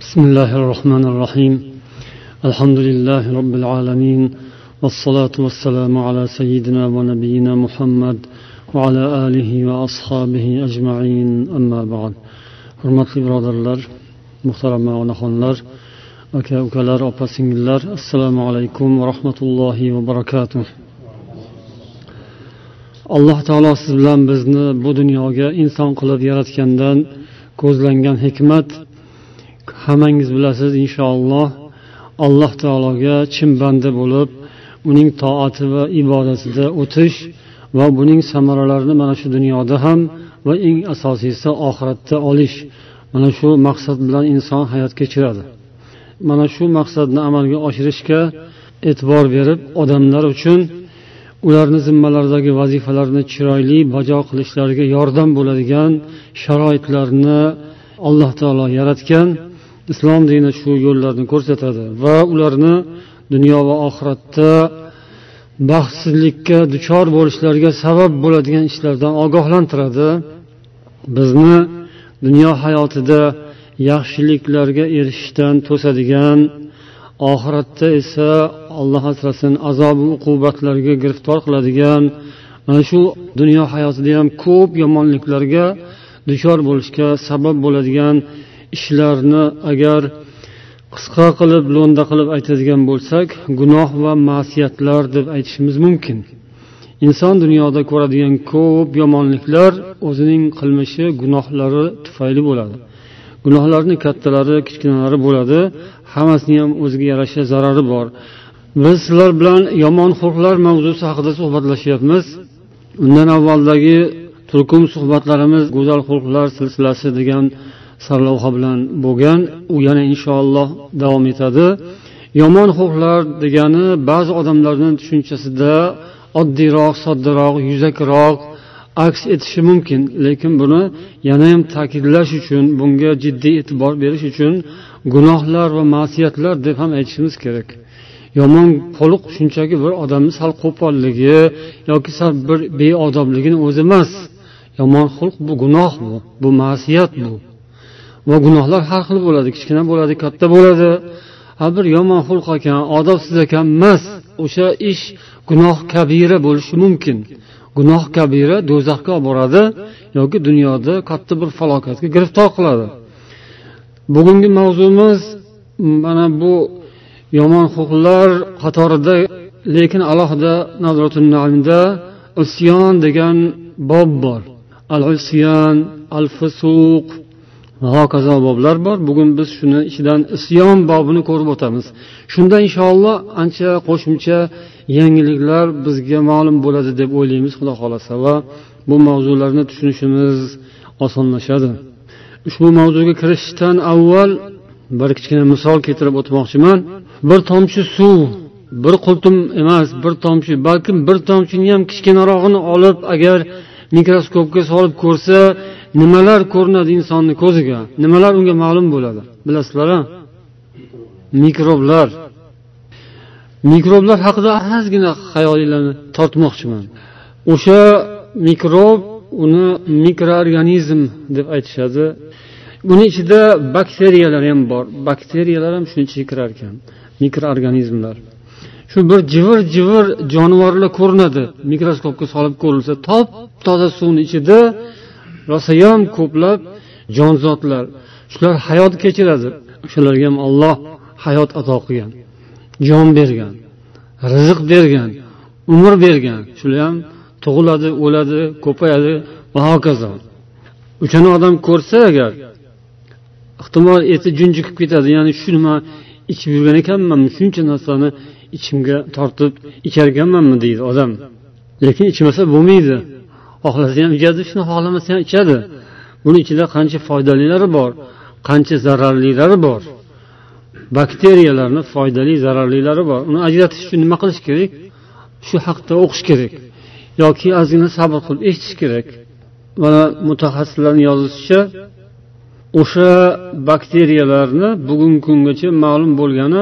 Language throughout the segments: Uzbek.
بسم الله الرحمن الرحيم الحمد لله رب العالمين والصلاة والسلام على سيدنا ونبينا محمد وعلى آله وأصحابه أجمعين أما بعد hurmatli birodarlar muhtarama onaxonlar aka ukalar opa singillar assalomu alaykum va rahmatullohi va barakatuh alloh taolo siz bilan bizni bu dunyoga inson qilib yaratgandan ko'zlangan hikmat hammangiz bilasiz inshaalloh alloh taologa chin banda bo'lib uning toati va ibodatida o'tish va buning samaralarini mana shu dunyoda ham va eng asosiysi oxiratda olish mana shu maqsad bilan inson hayot kechiradi mana shu maqsadni amalga oshirishga e'tibor berib odamlar uchun ularni zimmalaridagi vazifalarni chiroyli bajo qilishlariga yordam bo'ladigan sharoitlarni alloh taolo yaratgan islom dini shu yo'llarni ko'rsatadi va ularni dunyo va oxiratda baxtsizlikka duchor bo'lishlariga sabab bo'ladigan ishlardan ogohlantiradi. Bizni dunyo hayotida yaxshiliklarga erishishdan to'sadigan oxiratda esa alloh asrasin azobi uqubatlarga giriftor qiladigan mana shu dunyo hayotida ham ko'p yomonliklarga duchor bo'lishga sabab bo'ladigan ishlarni agar qisqa qilib lo'nda qilib aytadigan bo'lsak gunoh va ma'siyatlar deb aytishimiz mumkin. Inson dunyoda ko'radigan ko'p yomonliklar o'zining qilmishi gunohlari tufayli bo'ladi. Gunohlarni kattalari kichkinalari bo'ladi hammasini ham o'ziga yarasha zarari bor. Biz sizlar bilan yomon xulqlar mavzusi haqida suhbatlashyapmiz. Undan avvaldagi turkum suhbatlarimiz go'zal xulqlar silsilasi degan sarlavha bilan bo'lgan u yana inshaalloh davom etadi. Yomon xulqlar degani ba'zi odamlarni tushunchasida oddiyroq soddaroq yuzakroq aks etishi mumkin. Lekin buni yana ham ta'kidlash uchun bunga jiddiy e'tibor berish uchun gunohlar va ma'siyatlar deb ham aytishimiz kerak. Yomon xulq shunchaki bir odamni sal qo'polligi yoki sal bir beodobligini o'zi emas. Yomon xulq bu gunoh bu bu ma'siyat bu. Va gunohlar har xil bo'ladi kichkina bo'ladi katta bo'ladi. Ha bir yomon xulq ekan odobsiz ekan emas o'sha ish gunoh kabira bo'lishi mumkin. Gunoh kabira do'zaxga olib boradi yoki dunyoda katta bir falokatga giriftor qiladi. Bugungi mavzumiz mana bu yomon xulqlar qatorida lekin alohida isyon degan bob bor. Al isyon al fusuq va hokazo boblar bor bugun biz shuni ichidan isyon bobini ko'rib o'tamiz. Shunda inshaalloh ancha qo'shimcha yangiliklar bizga ma'lum bo'ladi deb o'ylaymiz xudo xohlasa. Va bu mavzularni tushunishimiz osonlashadi. Ushbu mavzuga kirishishdan avval bir kichkina misol keltirib o'tmoqchiman. Bir tomchi suv bir qultum emas bir tomchi balkim bir tomchini ham kichkinarog'ini olib agar mikroskopga solib ko'rsa nimalar ko'rinadi insonni ko'ziga? Nimalar unga ma'lum bo'ladi? Bilasizlar mikroblar. Mikroblar haqida ozgina xayolinglarni tortmoqchiman. O'sha mikrob uni mikroorganizm deb aytishadi. Buni ichida bakteriyalar ham bor. Bakteriyalar ham shuni ichiga kirar ekan. Mikroorganizmlar. Shu bir jivir jivir jonivorlar ko'rinadi. Mikroskopga solib ko'rilsa top toza suvni ichida rosayam ko'plab jonzotlar. Shular hayot kechiradi. O'shalarga ham olloh hayot ato qilgan jon bergan rizq bergan umr bergan. Shular ham tug'iladi o'ladi ko'payadi. Va hokazo. O'shani odam ko'rsa agar ehtimol eti junjikib ketadi. Ya'ni shu nima ichib yurgan ekanmanmi? Shuncha narsani ichimga tortib ichar ekanmanmi deydi odam. Lekin ichmasa bo'lmaydi. Xohlasa ham ichadi shuni xohlamasa ham ichadi. Buni ichida qancha foydalilari bor qancha zararlilari bor. Bakteriyalarni foydali zararlilari bor. Uni ajratish uchun nima qilish kerak? Shu haqda o'qish kerak. Yoki ozgina sabr qilib eshitish kerak. Mana mutaxassislarni yozishicha o'sha bakteriyalarni bugungi kungacha ma'lum bo'lgani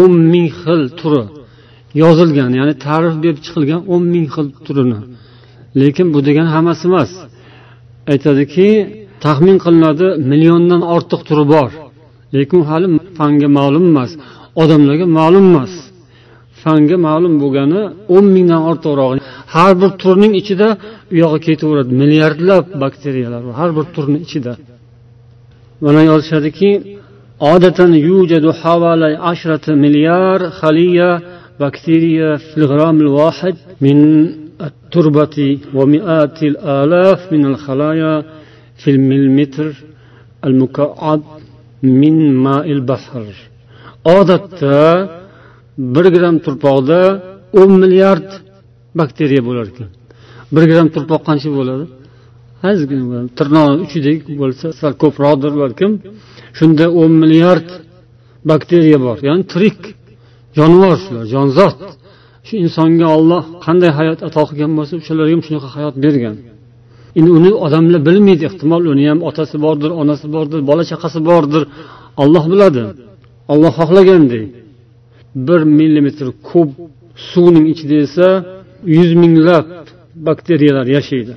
o'n ming xil turi yozilgan ya'ni ta'rif berib chiqilgan o'n ming xil turini. lekin bu degani hammasi emas. Aytadiki taxmin qilinadi milliondan ortiq turi bor. Lekin hali fanga ma'lum emas. Odamlarga ma'lum emas. Fanga ma'lum bo'lgani o'n mingdan ortiqrog'i har bir turning ichida u yog'iga ketaveradi. Milliardlab bakteriyalar bor har bir turni ichida. Mana yozishadiki odatan yujadu havalay ashrati milliard xaliya bakteriya fil gramil vahid min التربة ومئات الآلاف من الخلايا في المليمتر المكعب من ماء البحر odatda bir gramm turpoqda o'n milliard bakteriya bo'lar ekan bir gramm turpoq qancha bo'ladi ozgina tirnoqni uchidek bo'lsa sal ko'proqdir balkim shunda o'n milliard bakteriya bor ya'ni tirik jonivor shular jonzot Shu insonga olloh qanday hayot ato qilgan bo'lsa o'shalarga ham shunaqa hayot bergan. Endi uni odamlar bilmaydi ehtimol uni ham otasi bordir onasi bordir bola chaqasi bordir. Olloh biladi. Olloh xohlagandek bir millimetr kub suvning ichida esa yuz minglab bakteriyalar yashaydi.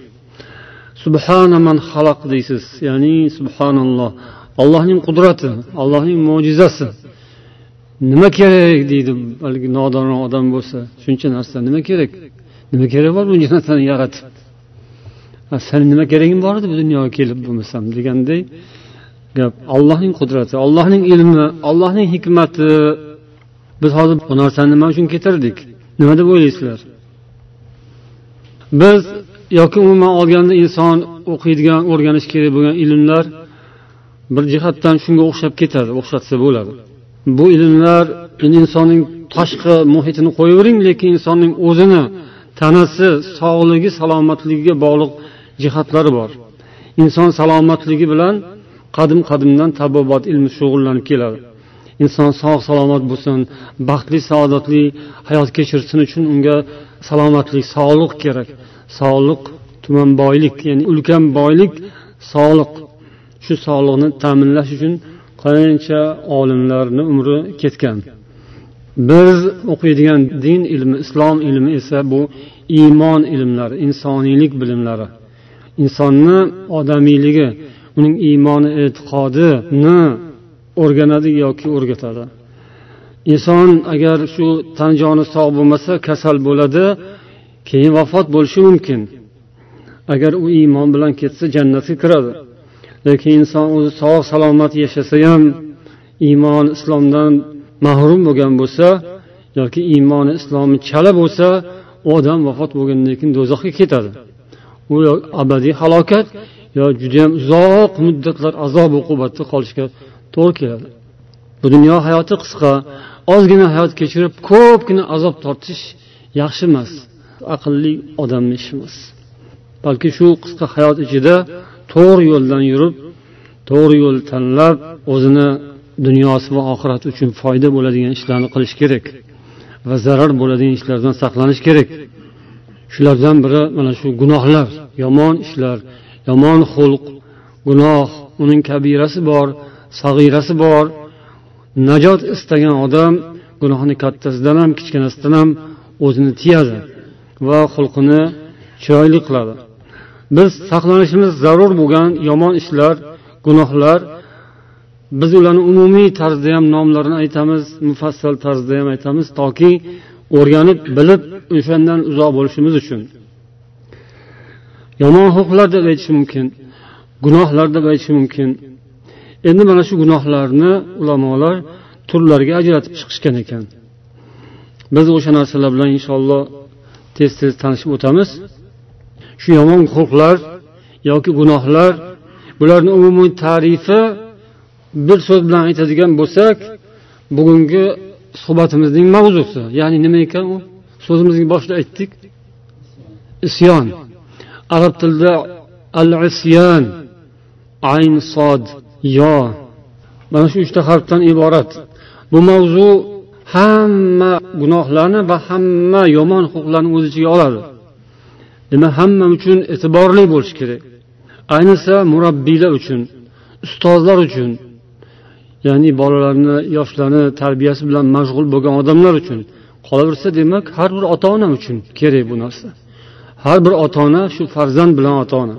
Subhanaman xalaq deysiz ya'ni subhanalloh. Allohning qudrati allohning mo'jizasi. Nima kerak deydi haligi nodonroq odam bo'lsa shuncha narsa nima kerak? Nima kerak bor buncha narsani yaratib? Sani nima keraging bor edi bu dunyoga kelib bo'lmasam deganday gap allohning qudrati allohning ilmi allohning hikmati. Biz hozir bu narsani nima uchun keltirdik? Nima deb o'ylaysizlar? Biz yoki umuman olganda inson o'qiydigan o'rganish kerak bo'lgan ilmlar bir jihatdan shunga o'xshab ketadi o'xshatsa bo'ladi. Bu ilmlar insonning tashqi muhitini qo'yavering lekin insonning o'zini tanasi sog'ligi salomatligiga bog'liq jihatlari bor. Inson salomatligi bilan qadim qadimdan tabobat ilmi shug'ullanib keladi. Inson sog' salomat bo'lsin baxtli saodatli hayot kechirsin uchun unga salomatlik sog'liq kerak. Sog'liq tuman boylik ya'ni ulkan boylik sog'liq. Shu sog'liqni ta'minlash uchun qancha olimlarni umri ketgan? Biz o'qiydigan din ilmi islom ilmi esa bu iymon ilmlari insoniylik bilimlari. Insonni odamiyligi uning iymoni e'tiqodini o'rganadi yoki o'rgatadi. Inson agar shu tan joni sog' bo'lmasa kasal bo'ladi keyin vafot bo'lishi mumkin. Agar u iymon bilan ketsa jannatga kiradi. Lekin inson o'zi sog' salomat yashasa ham iymon islomdan mahrum bo'lgan bo'lsa yoki iymoni islomi chala bo'lsa u odam vafot bo'lgandan keyin do'zaxga ketadi. U yo abadiy halokat yo judayam uzoq muddatlar azob uqubatda qolishga to'g'ri keladi. Bu dunyo hayoti qisqa ozgina hayot kechirib ko'pgina azob tortish yaxshi emas aqlli odamni ishi emas. Balki shu qisqa hayot ichida to'g'ri yo'ldan yurib to'g'ri yo'l tanlab o'zini dunyosi va oxirati uchun foyda bo'ladigan ishlarni qilish kerak va zarar bo'ladigan ishlardan saqlanish kerak. Shulardan biri mana shu gunohlar yomon ishlar yomon xulq gunoh uning kabirasi bor sag'irasi bor. Najot istagan odam gunohni kattasidan ham kichkinasidan ham o'zini tiyadi va xulqini chiroyli qiladi. Biz saqlanishimiz zarur bo'lgan yomon ishlar gunohlar. Biz ularni umumiy tarzda ham nomlarini aytamiz mufassal tarzda ham aytamiz toki o'rganib bilib o'shandan uzoq bo'lishimiz uchun. Yomon xulqlar deb aytish mumkin gunohlar deb aytish mumkin. Endi mana shu gunohlarni ulamolar turlarga ajratib chiqishgan ekan. Biz o'sha narsalar bilan inshaalloh tez tez tanishib o'tamiz. Shu yomon xulqlar yoki gunohlar bularni umumiy tarifi bir so'z bilan aytadigan bo'lsak bugungi suhbatimizning mavzusi. Ya'ni nima ekan u? So'zimizni boshida aytdik. Isyon. Arab tilida al isyon ayn sod yo. Mana shu uchta harfdan iborat. Bu mavzu hamma gunohlarni va hamma yomon huquqlarni o'z ichiga oladi. Demak hamma uchun e'tiborli bo'lish kerak? Ayniqsa murabbiylar uchun ustozlar uchun ya'ni bolalarni yoshlarni tarbiyasi bilan mashg'ul bo'lgan odamlar uchun. Qolaversa demak har bir ota ona uchun kerak bu narsa. Har bir ota ona shu farzand bilan ota ona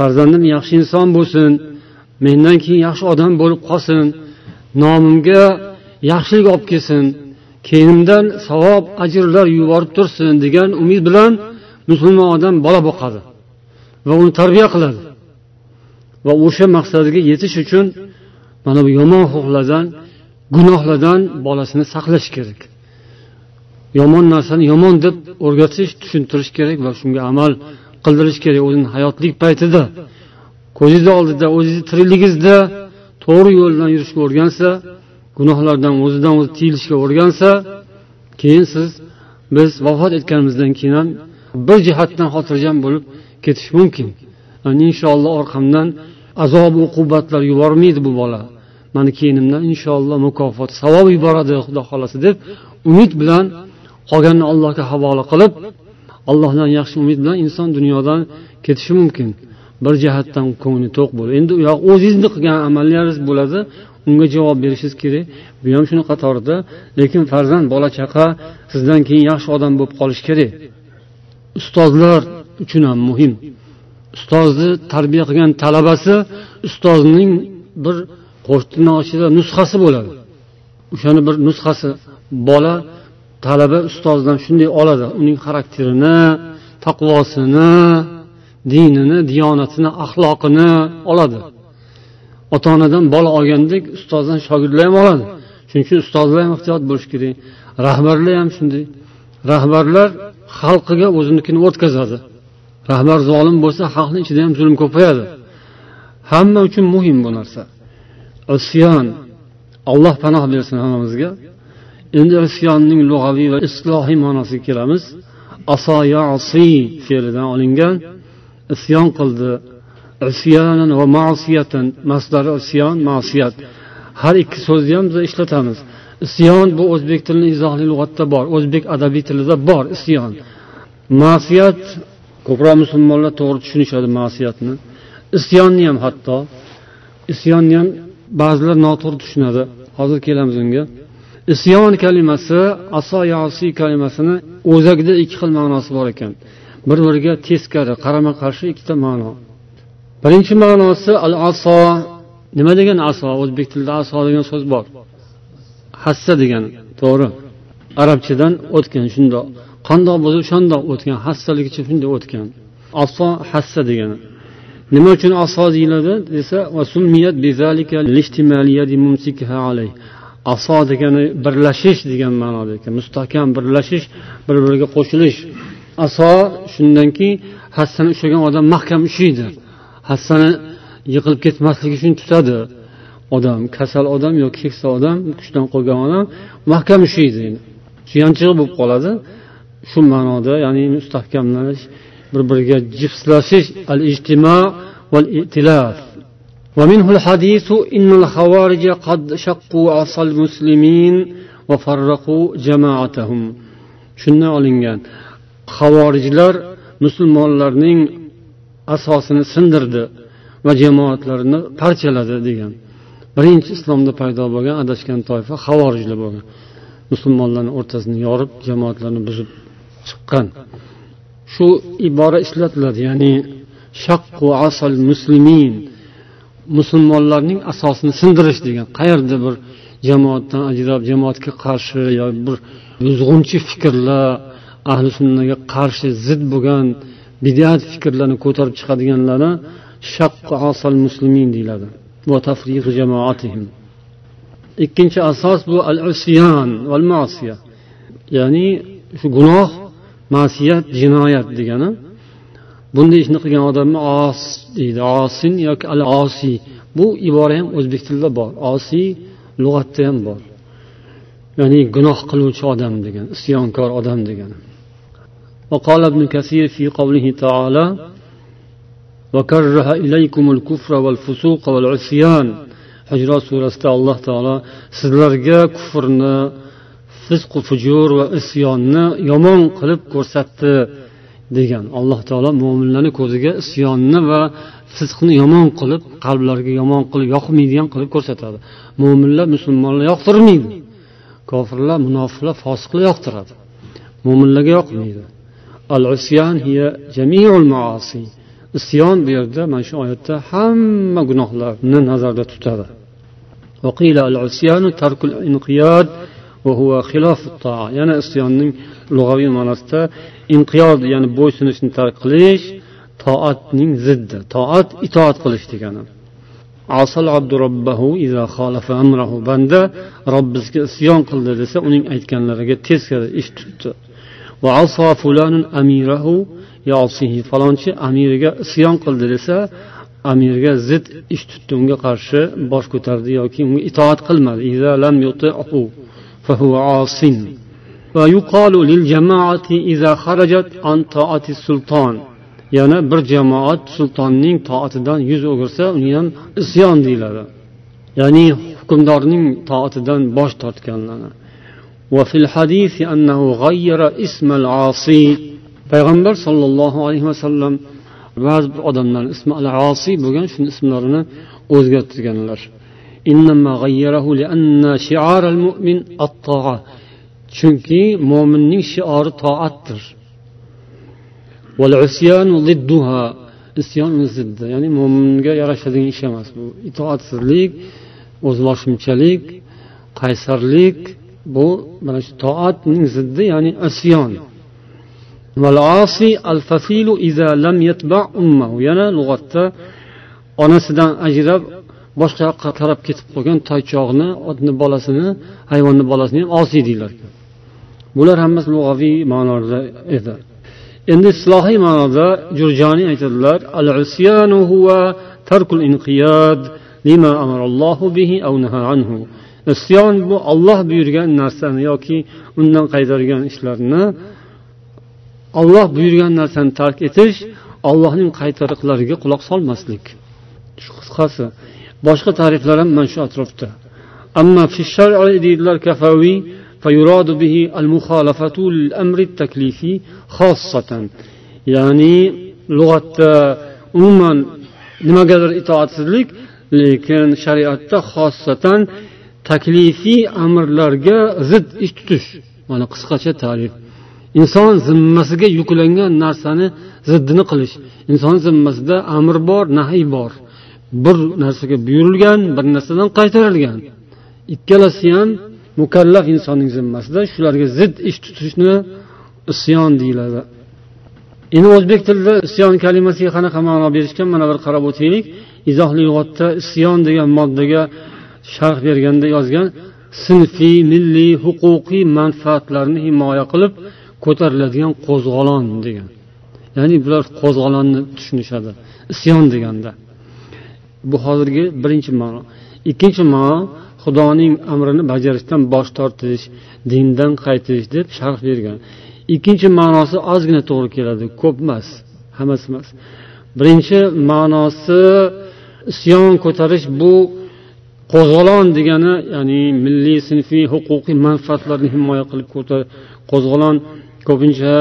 farzandim yaxshi inson bo'lsin mendan keyin yaxshi odam bo'lib qolsin nomimga yaxshilik olib kelsin keyinimdan savob ajrlar yuborib tursin degan umid bilan musulmon odam bola boqadi va uni tarbiya qiladi. Va o'sha maqsadiga yetish uchun mana bu yomon xulqlardan gunohlardan bolasini saqlash kerak. Yomon narsani yomon deb o'rgatish tushuntirish kerak va shunga amal qildirish kerak o'zini hayotlik paytida. Ko'zingizni oldida o'zingizni tirikligingizda to'g'ri yo'ldan yurishga o'rgansa gunohlardan o'zidan o'zi tiyilishga o'rgansa keyin siz biz vafot etganimizdan keyin ham bir jihatdan xotirjam bo'lib ketish mumkin. Inshaalloh orqamdan azob uqubatlar yubormaydi bu bola. Mani keyinimdan inshaalloh mukofot savob yuboradi xudo xohlasa deb umid bilan qolganini allohga havola qilib allohdan yaxshi umid bilan inson dunyodan ketishi mumkin. Bir jihatdan ko'ngli to'q bo'lib. Endi u yoq o'zingizni qilgan amallaringiz bo'ladi. Unga javob berishingiz kerak. Bu ham shuni qatorida lekin farzand bola chaqa sizdan keyin yaxshi odam bo'lib qolishi kerak. Ustozlar uchun ham muhim. Ustozni tarbiya qilgan talabasi ustozning bir qo'shtirnoqchida nusxasi bo'ladi. O'shani bir nusxasi bola talaba ustozdan shunday oladi. Uning xarakterini taqvosini dinini diyonatini axloqini oladi. Ota onadan bola olgandek ustozdan shogirdlar ham oladi. Shuning uchun ustozlar ham ehtiyot bo'lishi kerak. Rahbarlar ham shunday. Rahbarlar xalqiga o'zinikini o'tkazadi. Rahbar zolim bo'lsa xalqni ichida ham zulm ko'payadi hamma uchun muhim bu narsa. Isyon. Alloh panoh bersin hammamizga. Endi isyonning lug'aviy va islohiy ma'nosiga kelamiz. Asoyasi fe'lidan olingan. Isyon qildi. Isyonan va masiyatan. Masdari isyon masiyat. Har ikki so'zni ham biz ishlatamiz. Isyon bu o'zbek tilini izohli lug'atda bor o'zbek adabiy tilida bor isyon. Masiyat ko'proq musulmonlar to'g'ri tushunishadi masiyatni. Isyonni ham hatto isyonni ham ba'zilar noto'g'ri tushunadi. Hozir kelamiz unga. Isyon kalimasi aso yosiy kalimasini o'zagida ikki xil ma'nosi bor ekan. Bir biriga teskari qarama qarshi ikkita ma'no. Birinchi ma'nosi al aso nima degani aso? O'zbek tilida aso degan so'z bor. Hassa degani to'g'ri. Arabchadan o'tgan shundoq. Qandoq bo'lsa o'shandoq o'tgan hassaligicha shunday o'tgan. Aso hassa degani nima uchun aso deyiladi desa aso degani birlashish degan ma'noda ekan. Mustahkam birlashish bir biriga qo'shilish aso shundanki hassani ushlagan odam mahkam ushlaydi hassani yiqilib ketmasligi uchun tutadi. odam kasal odam yoki keksa odam kuchdan qolgan odam mahkam ushlaydi suyanchig'i bo'lib qoladi shu ma'noda ya'ni mustahkamlanish bir biriga jipslashish al ijtimo val itilaf ومنه الحديث إن الخوارج قد شقوا عصا المسلمين وفرقوا جماعتهم shundan olingan havorijlar musulmonlarning asosini sindirdi va jamoatlarini parchaladi degan Birinchi islomda paydo bo'lgan adashgan toifa havorijlar bo'lgan. Musulmonlarni o'rtasini yorib jamoatlarni buzib chiqqan. Shu ibora ishlatiladi ya'ni shaqqu asal muslimin musulmonlarning asosini sindirish degan. Qayerda bir jamoatdan ajrab jamoatga qarshi yo bir buzg'unchi fikrlar ahli sunnaga qarshi zid bo'lgan bidat fikrlarni ko'tarib chiqadiganlarni shaqqu asal muslimin deyiladi. ikkinchi asos bu al usyon val masiya ya'ni shu gunoh masiyat jinoyat degani bunday ishni qilgan odamni os deydi osin yoki al osiy bu ibora ham o'zbek tilida bor osiy lug'atda ham bor ya'ni gunoh qiluvchi odam degan isyonkor odam degani وقال ابن كثير في قوله تعالى وكره إليكم الكفر والفسوق والعصيان hujrot surasida alloh taolo sizlarga kufrni fisqu fujur va isyonni yomon qilib ko'rsatdi degan alloh taolo mo'minlarni ko'ziga isyonni va fisqni yomon qilib qalblariga yomon qilib yoqmaydigan qilib ko'rsatadi mo'minlar musulmonlar yoqtirmaydi kofirlar munofiqlar fosiqlar yoqtiradi mo'minlarga yoqmaydi al isyon bu yerda mana shu oyatda hamma gunohlarni nazarda tutadi. yana isyonning lug'aviy ma'nosida inqiyod ya'ni bo'ysunishni tark qilish toatning ziddi toat itoat qilish degani. Asal abdu robbahu iza amrahu. Banda robbisiga isyon qildi desa uning aytganlariga teskari ish tutdi. Va aso fulanun amirahu yosihi falonchi amiriga isyon qildi desa amirga zid ish tutdi unga qarshi bosh ko'tardi yoki unga itoat qilmadi ويقال للجماعة إذا خرجت عن طاعة السلطان yana bir jamoat sultonning toatidan yuz o'girsa uni ham isyon deyiladi ya'ni hukmdorning toatidan bosh tortganlarni وفي الحديث أنه غير اسم العاصي payg'ambar sollallohu alayhi vasallam ba'zi bir odamlar ismi al osiy bo'lgan shuni ismlarini o'zgartirganlar. Chunki mo'minning shiori toatdir. Isyon ziddi ya'ni mo'minga yarashadigan ish emas. Bu itoatsizlik o'zboshimchalik qaysarlik bu mana shu toatning ziddi ya'ni isyon. Yana lug'atda onasidan ajrab boshqa yoqqa qarab ketib qolgan toychoqni otni bolasini hayvonni bolasini ham osiy deydilar bular hammasi lug'aviy ma'noda edi. Endi islohiy ma'noda jurjoniy aytadilar al usyanu huwa tarkul inqiyad lima amarallohu bihi aw naha anhu. Isyon bu olloh buyurgan narsani yoki undan qaytargan ishlarni olloh buyurgan narsani tark etish ollohning qaytariqlariga quloq solmaslik shu qisqasi boshqa tariflar ham mana shu atrofda أما في الشرع deydilar kafaviy فيراد به المخالفة للأمر التكليفي خاصة ya'ni lug'atda umuman nimagadir itoatsizlik lekin shariatda xossatan taklifiy amrlarga zid ish tutish mana qisqacha tarif Inson zimmasiga yuklangan narsani ziddini qilish. Inson zimmasida amr bor nahiy bor. Bir narsaga buyurilgan bir narsadan qaytarilgan. Ikkalasi ham mukallaf insonning zimmasida shularga zid ish tutishni isyon deyiladi. Endi o'zbek tilida isyon kalimasiga qanaqa ma'no berishgan mana bir qarab o'taylik. Izohli lug'atda isyon degan moddaga sharh berganda yozgan sinfiy milliy huquqiy manfaatlarni himoya qilib ko'tariladigan qo'zg'olon degan. Ya'ni bular qo'zg'olonni tushunishadi. Isyon deganda. Bu hozirgi birinchi ma'no. Ikkinchi ma'no xudoning amrini bajarishdan bosh tortish dindan qaytish deb sharh bergan. Ikkinchi ma'nosi ozgina to'g'ri keladi. Ko'p emas hammasi emas. Birinchi ma'nosi isyon ko'tarish bu qo'zg'olon degani ya'ni milliy sinfiy huquqiy manfaatlarni himoya qilib qo'zg'olon ko'pincha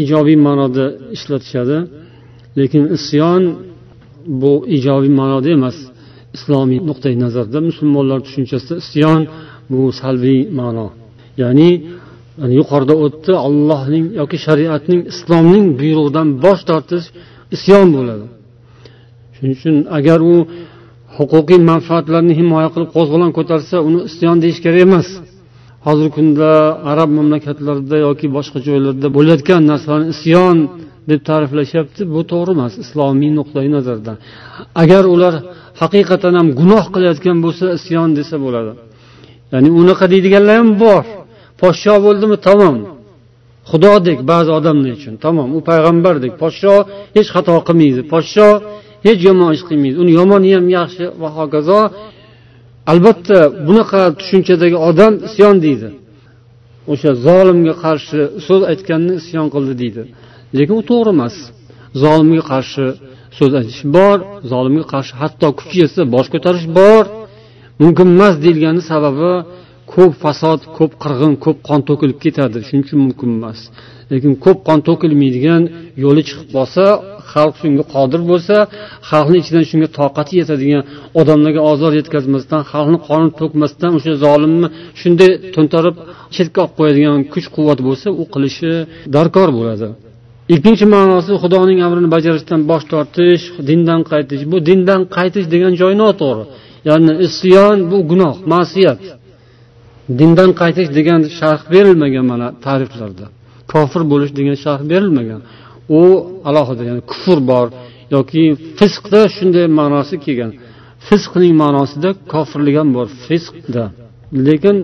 ijobiy ma'noda ishlatishadi lekin isyon bu ijobiy ma'noda emas. Islomiy nuqtai nazarda musulmonlar tushunchasida isyon bu salbiy ma'no. Ya'ni yuqorida o'tdi allohning yoki shariatning islomning buyrug'idan bosh tortish isyon bo'ladi. Shuning uchun agar u huquqiy manfaatlarni himoya qilib qo'zg'olon ko'tarsa uni isyon deyish kerak emas. Hozirgi kunda arab mamlakatlarida yoki boshqa joylarda bo'layotgan narsalarni isyon deb ta'riflashyapti. Bu to'g'ri emas islomiy nuqtai nazardan agar ular haqiqatdan ham gunoh qilayotgan bo'lsa isyon desa bo'ladi. Ya'ni unaqa deydiganlar ham bor. Podsho bo'ldimi? Tamom. Xudodek ba'zi odamlar uchun. Tamom. U payg'ambardek. Podsho hech xato qilmaydi. Podsho hech yomon ish qilmaydi. Uni yomoni ham yaxshi va hokazo albatta bunaqa tushunchadagi odam isyon deydi. O'sha zolimga qarshi so'z aytganni isyon qildi deydi. Lekin u to'g'ri emas. Zolimga qarshi so'z aytish bor zolimga qarshi hatto kuch yetsa bosh ko'tarish bor. Mumkin emas deyilgani sababi ko'p fasod ko'p qirg'in ko'p qon to'kilib ketadi. Shuning uchun mumkin emas. Lekin ko'p qon to'kilmaydigan yo'li chiqib qolsa xalq shunga qodir bo'lsa xalqni ichidan shunga toqati yetadigan odamlarga ozor yetkazmasdan xalqni qonini to'kmasdan o'sha zolimni shunday to'ntarib chetga olib qo'yadigan kuch quvvat bo'lsa u qilishi darkor bo'ladi. Ikkinchi ma'nosi xudoning amrini bajarishdan bosh tortish dindan qaytish. Bu dindan qaytish degan joyi noto'g'ri. Ya'ni isyon bu gunoh ma'siyat. Dindan qaytish degan sharh berilmagan mana ta'riflarda. Kofir bo'lish degan sharh berilmagan. U alohida ya'ni kufr bor yoki fisqda shunday ma'nosi kelgan. Fisqning ma'nosida kofirlik ham bor fisqda. Lekin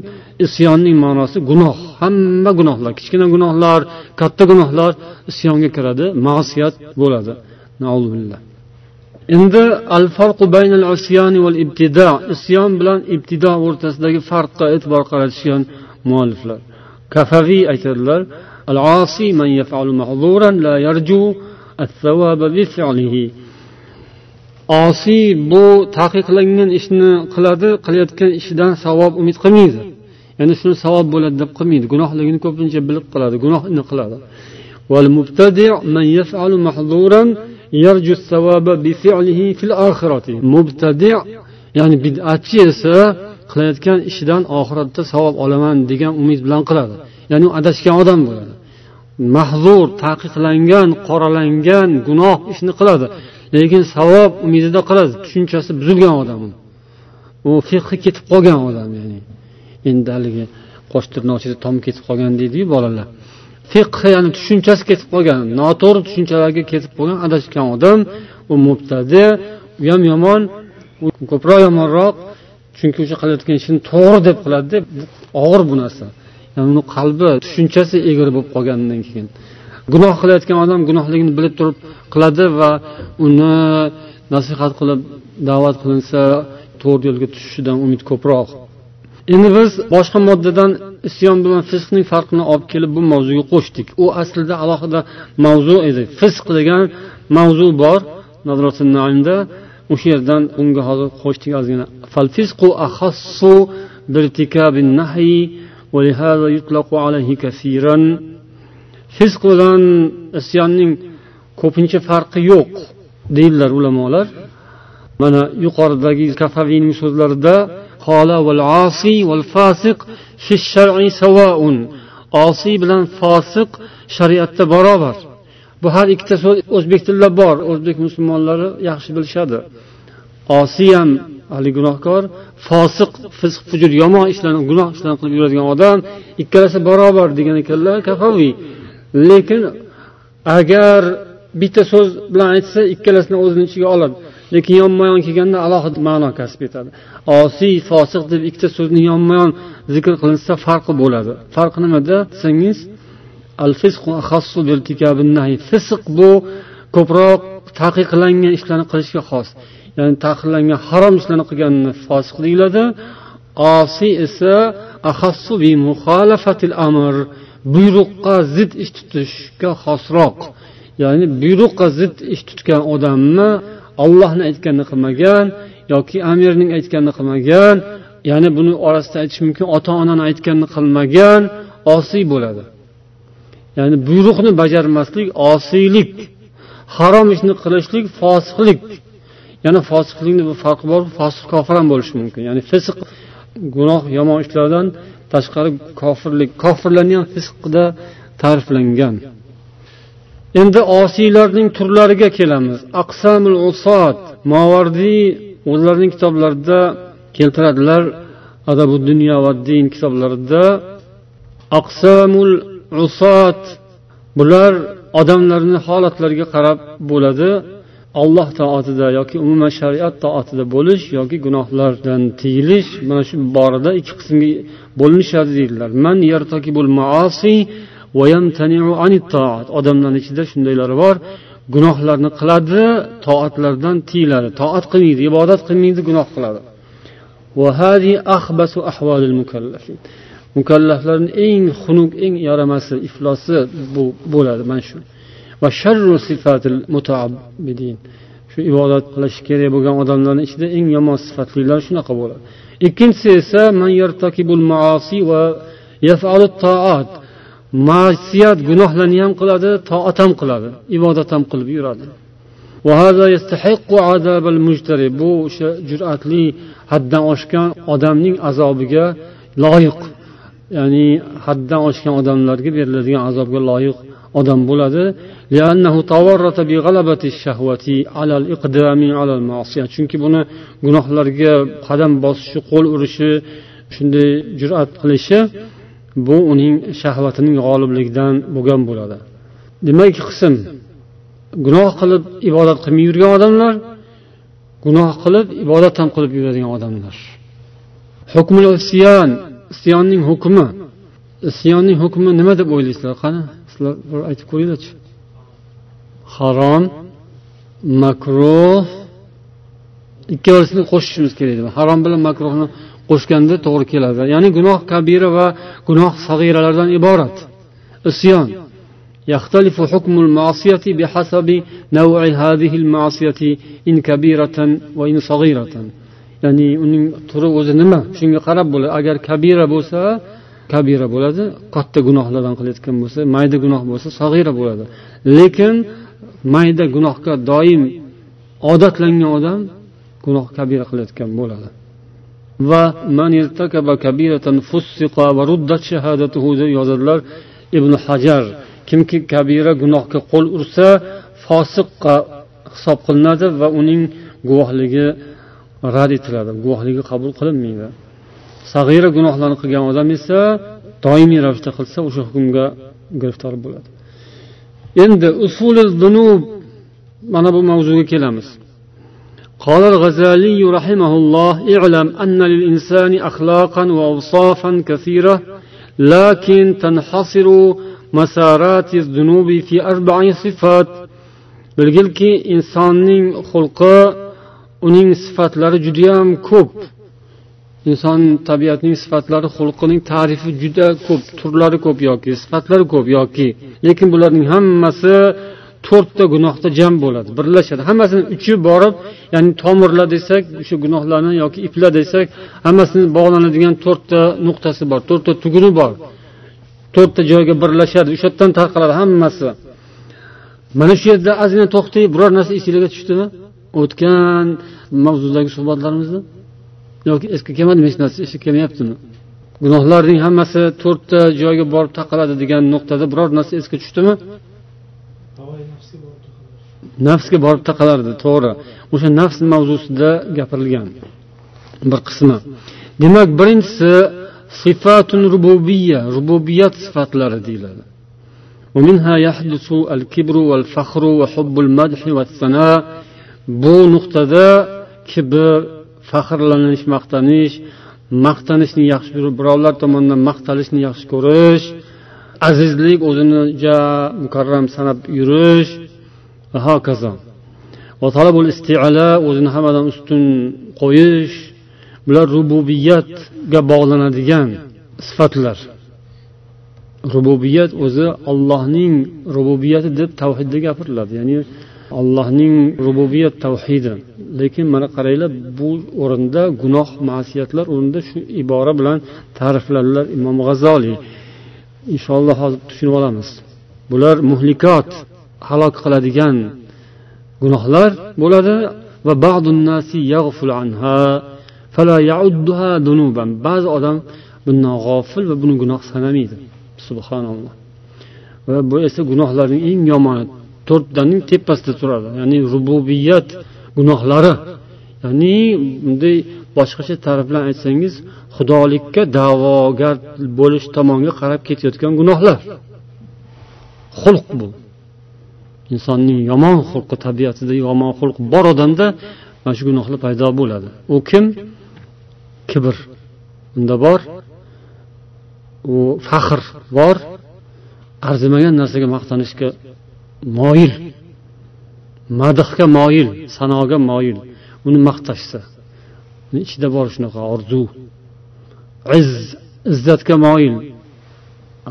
isyonning ma'nosi gunoh hamma gunohlar kichkina gunohlar katta gunohlar isyonga kiradi ma'siyat bo'ladi. Endi al farqu baynal usyani val ibtido isyon bilan ibtido o'rtasidagi farqqa e'tibor qaratishgan mualliflar. Kafaviy aytadilar al asi man yafalu mahzuran la yarju الثواب بفعله osiy bu taqiqlangan ishni qiladi qilayotgan ishidan savob umid qilmaydi ya'ni shuni savob bo'ladi deb qilmaydi gunohligini ko'pincha bilib qiladi gunohni qiladi mubtadi ya'ni bid'atchi esa qilayotgan ishidan oxiratda savob olaman degan umid bilan qiladi ya'ni u adashgan odam bo'ladi Mahzur taqiqlangan qoralangan gunoh ishni qiladi. Lekin savob umidida qiladi. Tushunchasi buzilgan odam u fiqhi ketib qolgan odam ya'ni. Endi haligi qosh tirnochida tom ketib qolgan deydiyu bolalar. Fiqh ya'ni tushunchasi ketib qolgan noto'g'ri tushunchalarga ketib qolgan adashgan odam u mubtadi u ham yomon u ko'proq yomonroq chunki o'sha qilayotgan ishini to'g'ri deb qiladida og'ir bu narsa. Uni qalbi tushunchasi egri bo'lib qolgandan keyin. Gunoh qilayotgan odam gunohligini bilib turib qiladi va uni nasihat qilib da'vat qilinsa to'g'ri yo'lga tushishidan umid ko'proq. Endi biz boshqa moddadan isyon bilan fisqning farqini olib kelib bu mavzuga qo'shdik. U aslida alohida mavzu edi. Fisq degan mavzu bor o'sha yerdan unga hozir qo'shdik ozgina ولهذا يطلق عليه كثيرا fisq bilan isyonning ko'pincha farqi yo'q deydilar ulamolar mana yuqoridagi kafaviyning so'zlarida qola val asi val fasiq fi shar'i savaun osiy bilan fosiq shariatda barobar bu har ikkita so'z o'zbek tilida bor o'zbek musulmonlari yaxshi bilishadi osiy ham haligi gunohkor fosiq fisq fujur yomon ishlarni gunoh ishlarni qilib yuradigan odam ikkalasi barobar degan ekanlar kafaviy lekin agar bitta so'z bilan aytsa ikkalasini o'zini ichiga oladi. Lekin yonma yon kelganda alohida ma'no kasb etadi. Osiy fosiq deb ikkita so'zni yonma yon zikr qilinsa farqi bo'ladi. Farqi nimada? Desangiz al fisq bu ko'proq taqiqlangan ishlarni qilishga xos. Ya'ni taqiqlangan harom ishlarni qilganini fosiq deyiladi. Osiy esa amr buyruqqa zid ish tutishga xosroq. Ya'ni buyruqqa zid ish tutgan odamni ollohni aytganini qilmagan yoki amirning aytganini qilmagan ya'ni buni orasida aytish mumkin ota onani aytganini qilmagan osiy bo'ladi. Ya'ni buyruqni bajarmaslik osiylik harom ishni qilishlik fosiqlik. Yana fosiqlikni bir farqi bor fosiq kofir ham bo'lishi mumkin. Ya'ni fisq gunoh yomon ishlardan tashqari kofirlik kofirlarni ham fisqda ta'riflangan. Endi osiylarning turlariga kelamiz. Aqsamul usot movardiy o'zlarining kitoblarida keltiradilar. Adabu dunyo va din kitoblarida aqsamul usot bular odamlarni holatlariga qarab bo'ladi. Alloh toatida yoki umuman shariat toatida bo'lish yoki gunohlardan tiyilish mana shu borada ikki qismga bo'linishadi deydilar. Man maasi odamlarni ichida shundaylari bor. Gunohlarni qiladi toatlardan tiyiladi. Toat qilmaydi ibodat qilmaydi gunoh qiladi. Mukallaflarni eng xunuk eng yaramasi iflosi bu bo'ladi mana shu. Shu ibodat qilish kerak bo'lgan odamlarni ichida eng yomon sifatlilar shunaqa bo'ladi. Ikkinchisi esa ma'siyat gunohlarni ham qiladi toat ham qiladi ibodat ham qilib yuradi. Bu o'sha jur'atli haddan oshgan odamning azobiga loyiq ya'ni haddan oshgan odamlarga beriladigan azobga loyiq odam bo'ladi. chunki buni gunohlarga qadam bosishi qo'l urishi shunday jur'at qilishi bu uning shahvatining g'olibligidan bo'lgan bo'ladi. Demak ikki qism gunoh qilib ibodat qilmay yurgan odamlar gunoh qilib ibodat ham qilib yuradigan odamlar. Hukmul isyon isyonning hukmi. Isyonning hukmi nima deb o'ylaysizlar qani? sizlar bir aytib ko'ringlarchi harom makruh ikkalasini qo'shishimiz kerak harom bilan makruhni qo'shganda to'g'ri keladi ya'ni gunoh kabira va gunoh sag'iralardan iborat isyon يختلف حكم المعصية بحسب نوع هذه المعصية إن كبيرة وإن صغيرة ya'ni uning turi o'zi nima shunga qarab bo'ladi agar kabira bo'lsa kabira bo'ladi katta gunohlardan qilayotgan bo'lsa mayda gunoh bo'lsa sag'ira bo'ladi. Lekin mayda gunohga doim odatlangan odam gunoh kabira qilayotgan bo'ladi. Va yozadilar ibn hajar. Kimki kabira gunohga qo'l ursa fosiqqa hisob qilinadi va uning guvohligi rad etiladi guvohligi qabul qilinmaydi. sag'ira gunohlarni qilgan odam esa doimiy ravishda qilsa o'sha hukmga giriftor bo'ladi endi usuli dunub mana bu mavzuga kelamiz قال الغزالي رحمه الله اعلم أن للإنسان أخلاقا وأوصافا كثيرة لكن تنحصر مسارات الذنوب في أربع صفات bilgilki insonning xulqi uning sifatlari judayam ko'p Inson tabiatining sifatlari xulqining tarifi juda ko'p turlari ko'p yoki sifatlari ko'p yoki lekin bularning hammasi to'rtta gunohda jam bo'ladi birlashadi. Hammasini uchi borib ya'ni tomirlar desak o'sha gunohlarni yoki iplar desak hammasini bog'lanadigan to'rtta nuqtasi bor to'rtta tuguni bor. To'rtta joyga birlashadi o'sha yerdan tarqaladi hammasi. Mana shu yerda ozgina to'xtayib biror narsa esinglarga tushdimi? O'tgan mavzudagi suhbatlarimizda yoki eski kelmadimi hech narsa esga kelmayaptimi? Gunohlarning hammasi to'rtta joyga borib taqaladi degan nuqtada biror narsa esga tushdimi? Nafsga borib taqalardi to'g'ri. O'sha nafs mavzusida gapirilgan bir qismi. Demak birinchisi sifatun rububiya rububiyat sifatlari deyiladi. Bu nuqtada kibr faxrlanish maqtanish maqtanishni yaxshi ko'rib birovlar tomonidan maqtalishni yaxshi ko'rish azizlik o'zini ja mukarram sanab yurish va hokazo o'zini hammadan ustun qo'yish bular rububiyatga bog'lanadigan sifatlar. Rububiyat o'zi ollohning rububiyati deb tavhidda gapiriladi ya'ni allohning rububiyat tavhidi. Lekin mana qaranglar bu o'rinda gunoh masiyatlar o'rnida shu ibora bilan ta'rifladilar imom g'azoliy inshaalloh hozir tushunib olamiz. Bular muhlikot halok qiladigan gunohlar bo'ladi va ba'zi odam bundan g'ofil va buni gunoh sanamaydi. Subhanalloh. Va bu esa gunohlarning eng yomoni to'rttaning tepasida turadi ya'ni rububiyat gunohlari. Ya'ni bunday boshqacha ta'rif bilan aytsangiz xudolikka da'vogar bo'lish tomonga qarab ketayotgan gunohlar. Xulq bu. Insonning yomon xulqi tabiatida yomon xulq bor odamda mana shu gunohlar paydo bo'ladi. U kim? Kibr. Unda bor. U faxr bor. Arzimagan narsaga maqtanishga moyil. Madhga moyil sanoga moyil. Uni maqtashsa uni ichida bor shunaqa orzu. Izz izzatga moyil.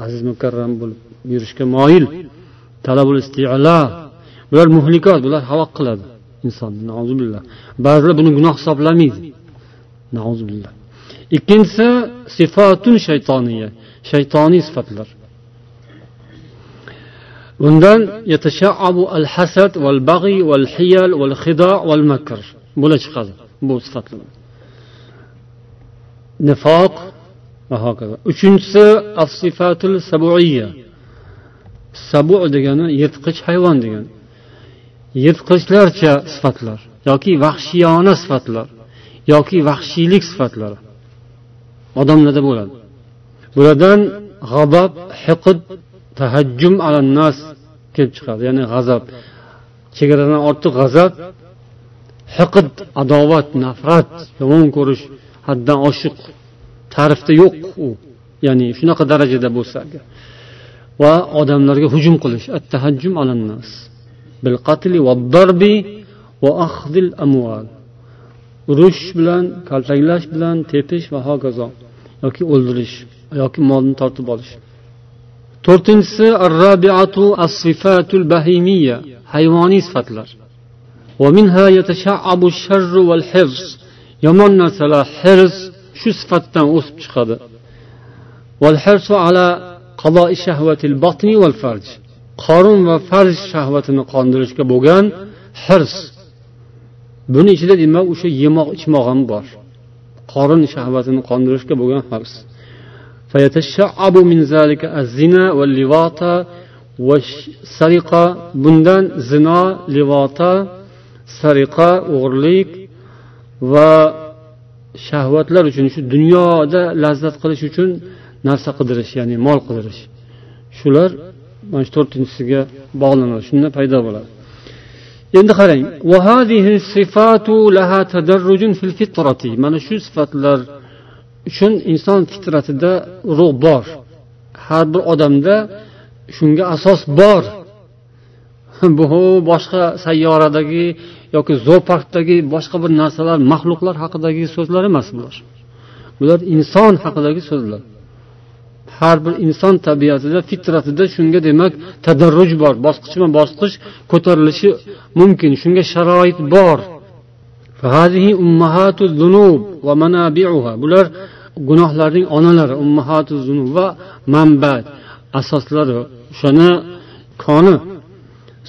Aziz mukarram bo'lib yurishga moyil. Talabul isti'la. Bular muhlikot bular halok qiladi insonni ba'zilar buni gunoh hisoblamaydi. Ikkinchisi sifatun shaytoniya shaytoniy sifatlar. Bundan yatashaabu al hasad val bag'iy val hiyal val xido val makr bo'la chiqadi bu sifatlar nifoq va hokazo uchinchisi as sifatul sabuiya sabu degani yirtqich hayvon degani. Yirtqichlarcha sifatlar yoki vahshiyona sifatlar yoki vahshiylik sifatlari odamlarda bo'ladi. Bulardan g'azob hiqid tahajjum alannas kelib chiqadi. Ya'ni g'azab. Chegaradan ortiq g'azab hiqid adovat nafrat yomon ko'rish haddan oshiq ta'rifda yo'q u. Ya'ni shunaqa darajada bo'lsa agar. Va odamlarga hujum qilish. Attahajjum alannas bil qatli va darbi va akhdil amval urush bilan kaltaklash bilan tepish va hokazo yoki o'ldirish yoki molni tortib olish. To'rtinchisi arrabiatu as sifatul bahimiya hayvoniy sifatlar. Yomon narsalar hirs shu sifatdan o'sib chiqadi. Qorin va farj shahvatini qondirishga bo'lgan hirs buni ichida demak o'sha yemoq ichmoq ham bor. Qorin shahvatini qondirishga bo'lgan hirs bundan zino livota sariqa o'g'irlik va shahvatlar uchun shu dunyoda lazzat qilish uchun narsa qidirish ya'ni mol qidirish shular mana shu to'rtinchisiga bog'lanadi shunda paydo bo'ladi endi qarang mana shu sifatlar uchun inson fitratida urug' bor. Har bir odamda shunga asos bor. Bu boshqa sayyoradagi yoki zooparkdagi boshqa bir narsalar maxluqlar haqidagi so'zlar emas bular. Bular inson haqidagi so'zlar. Har bir inson tabiatida fitratida shunga demak tadarruj bor bosqichma bosqich ko'tarilishi mumkin shunga sharoit bor. Bular gunohlarning onalari ummahatu zunub va manba asoslari o'shani koni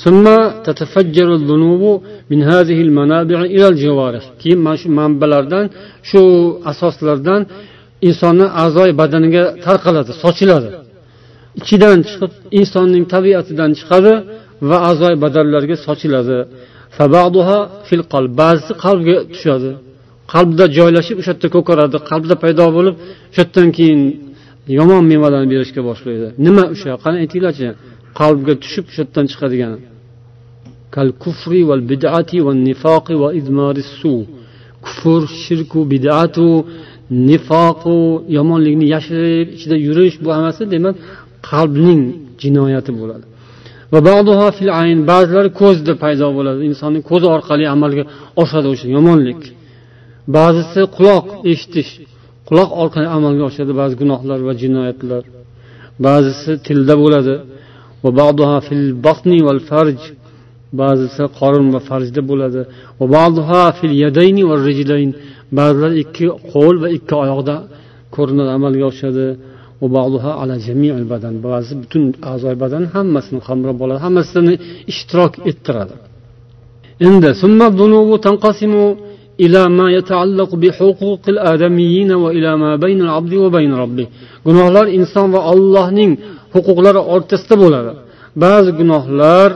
ثم تتفجر الذنوب من هذه المنابع إلى الجوارح keyin mana shu manbalardan shu asoslardan insonni a'zoyi badaniga tarqaladi sochiladi ichidan chiqib insonning tabiatidan chiqadi va a'zoyi badanlarga sochiladi ba'zisi qalbga tushadi Qalbda joylashib o'sha yerda ko'karadi qalbda paydo bo'lib o'sha yerdan keyin yomon mevalarni berishga boshlaydi. Nima o'sha qani aytinglarchi qalbga tushib o'sha yerdan chiqadigani kufr shirku bidatu nifoqu yomonlikni yashirib ichida yurish bu hammasi demak qalbning jinoyati bo'ladi. Va ba'zilari ko'zda paydo bo'ladi. Insonning ko'zi orqali amalga oshadi o'sha yomonlik. Ba'zisi quloq eshitish quloq orqali amalga oshadi ba'zi gunohlar va jinoyatlar. Ba'zisi tilda bo'ladi. Ba'zisi qorin va farjda bo'ladi. Ba'zilar ikki qo'l va ikki oyoqda ko'rinadi amalga oshadi. Ba'zi butun a'zoy badan hammasini qamrab oladi hammasini ishtirok ettiradi. Endi إلى ما يتعلق بحقوق الآدميين وإلى ما بين العبد وبين ربه gunohlar inson va allohning huquqlari o'rtasida bo'ladi ba'zi gunohlar